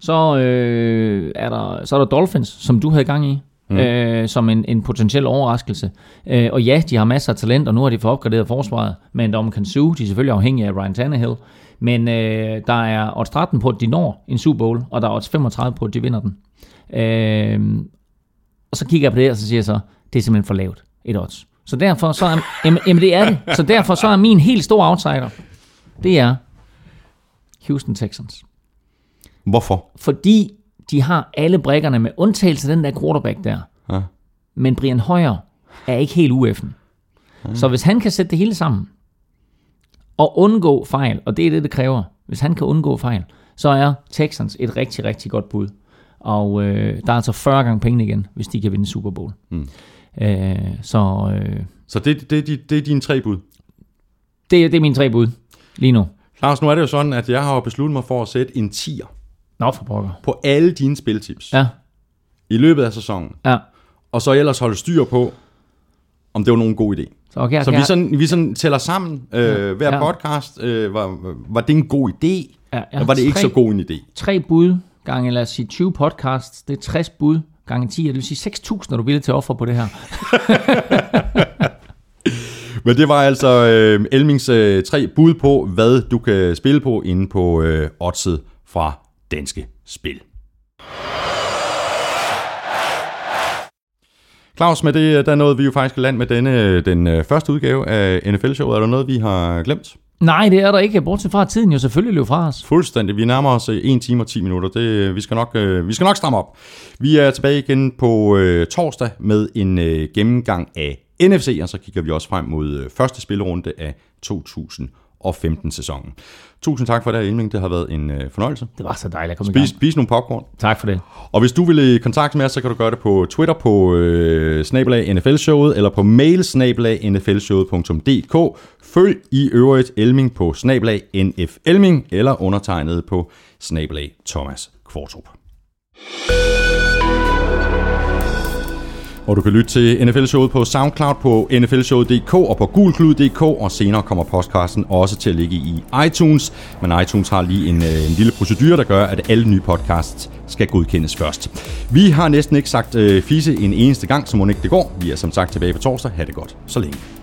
[SPEAKER 3] så, øh, er der, så er der Dolphins, som du havde gang i, mm. øh, som en, en potentiel overraskelse. Øh, og ja, de har masser af talent, og nu har de fået opgraderet forsvaret, men Dom Kansu, de er selvfølgelig afhængige af Ryan Tannehill, men øh, der er odds 13 på, at de når en Super Bowl, og der er odds 35 på, at de vinder den. Øh, og så kigger jeg på det, og så siger jeg så, det er simpelthen for lavt, et odds. Så derfor så er, jamen, jamen det er det. Så derfor så er min helt store outsider, det er Houston Texans.
[SPEAKER 1] Hvorfor?
[SPEAKER 3] Fordi de har alle brækkerne med undtagelse af den der quarterback der.
[SPEAKER 1] Ja.
[SPEAKER 3] Men Brian Hoyer er ikke helt ueffen. Så hvis han kan sætte det hele sammen, og undgå fejl, og det er det, det kræver, hvis han kan undgå fejl, så er Texans et rigtig, rigtig godt bud. Og øh, der er altså 40 gange penge igen, hvis de kan vinde Super Bowl. Mm. Øh, så øh,
[SPEAKER 1] Så det, det, det, det er dine tre bud.
[SPEAKER 3] det, det er mine tre bud lige nu.
[SPEAKER 1] Lars, nu er det jo sådan, at jeg har besluttet mig for at sætte en 10'er
[SPEAKER 3] Nå for pokker.
[SPEAKER 1] på alle dine spiltips
[SPEAKER 3] Ja,
[SPEAKER 1] i løbet af sæsonen.
[SPEAKER 3] ja.
[SPEAKER 1] Og så ellers holde styr på, om det var nogen god idé.
[SPEAKER 3] Så, okay,
[SPEAKER 1] Så
[SPEAKER 3] okay,
[SPEAKER 1] vi sådan, vi sådan tæller sammen øh, hver
[SPEAKER 3] Ja.
[SPEAKER 1] podcast. Øh, var, var det en god idé?
[SPEAKER 3] Ja, jeg har
[SPEAKER 1] var det ikke
[SPEAKER 3] tre-
[SPEAKER 1] så god en idé?
[SPEAKER 3] tre bud gange, lad os sige 20 podcasts, det er 60 bud gange 10, det vil sige 6.000, når du vil til offer på det her.
[SPEAKER 1] Men det var altså øh, Elmings øh, tre bud på, hvad du kan spille på inde på øh, oddset fra Danske Spil. Claus, med det, der nåede vi jo faktisk land med denne, den øh, første udgave af NFL-showet. Er der noget, vi har glemt?
[SPEAKER 3] Nej, det er der ikke, bortset fra at tiden jo selvfølgelig løb fra os.
[SPEAKER 1] Fuldstændig. Vi nærmer os øh, 1 time og 10 minutter. Det, vi, skal nok, øh, vi skal nok stramme op. Vi er tilbage igen på øh, torsdag med en øh, gennemgang af NFC, og så kigger vi også frem mod øh, første spillerunde af 2015-sæsonen. Tusind tak for det, Elming. Det har været en øh, fornøjelse.
[SPEAKER 3] Det var så dejligt at komme i gang.
[SPEAKER 1] Spis, spis nogle popcorn.
[SPEAKER 3] Tak for det.
[SPEAKER 1] Og hvis du vil i kontakt med os, så kan du gøre det på Twitter på øh, snabelag NFL-showet, eller på mail snabelag nflshowet.dk. Følg i øvrigt Elming på snabelag NF Elming, eller undertegnet på snabelag Thomas Kvartrup. Og du kan lytte til NFL-showet på SoundCloud på nflshowet.dk og på gulklud.dk, og senere kommer podcasten også til at ligge i iTunes. Men iTunes har lige en, øh, en lille procedure, der gør, at alle nye podcasts skal godkendes først. Vi har næsten ikke sagt øh, fise en eneste gang, så må ikke det går. Vi er som sagt tilbage på torsdag. Ha' det godt. Så længe.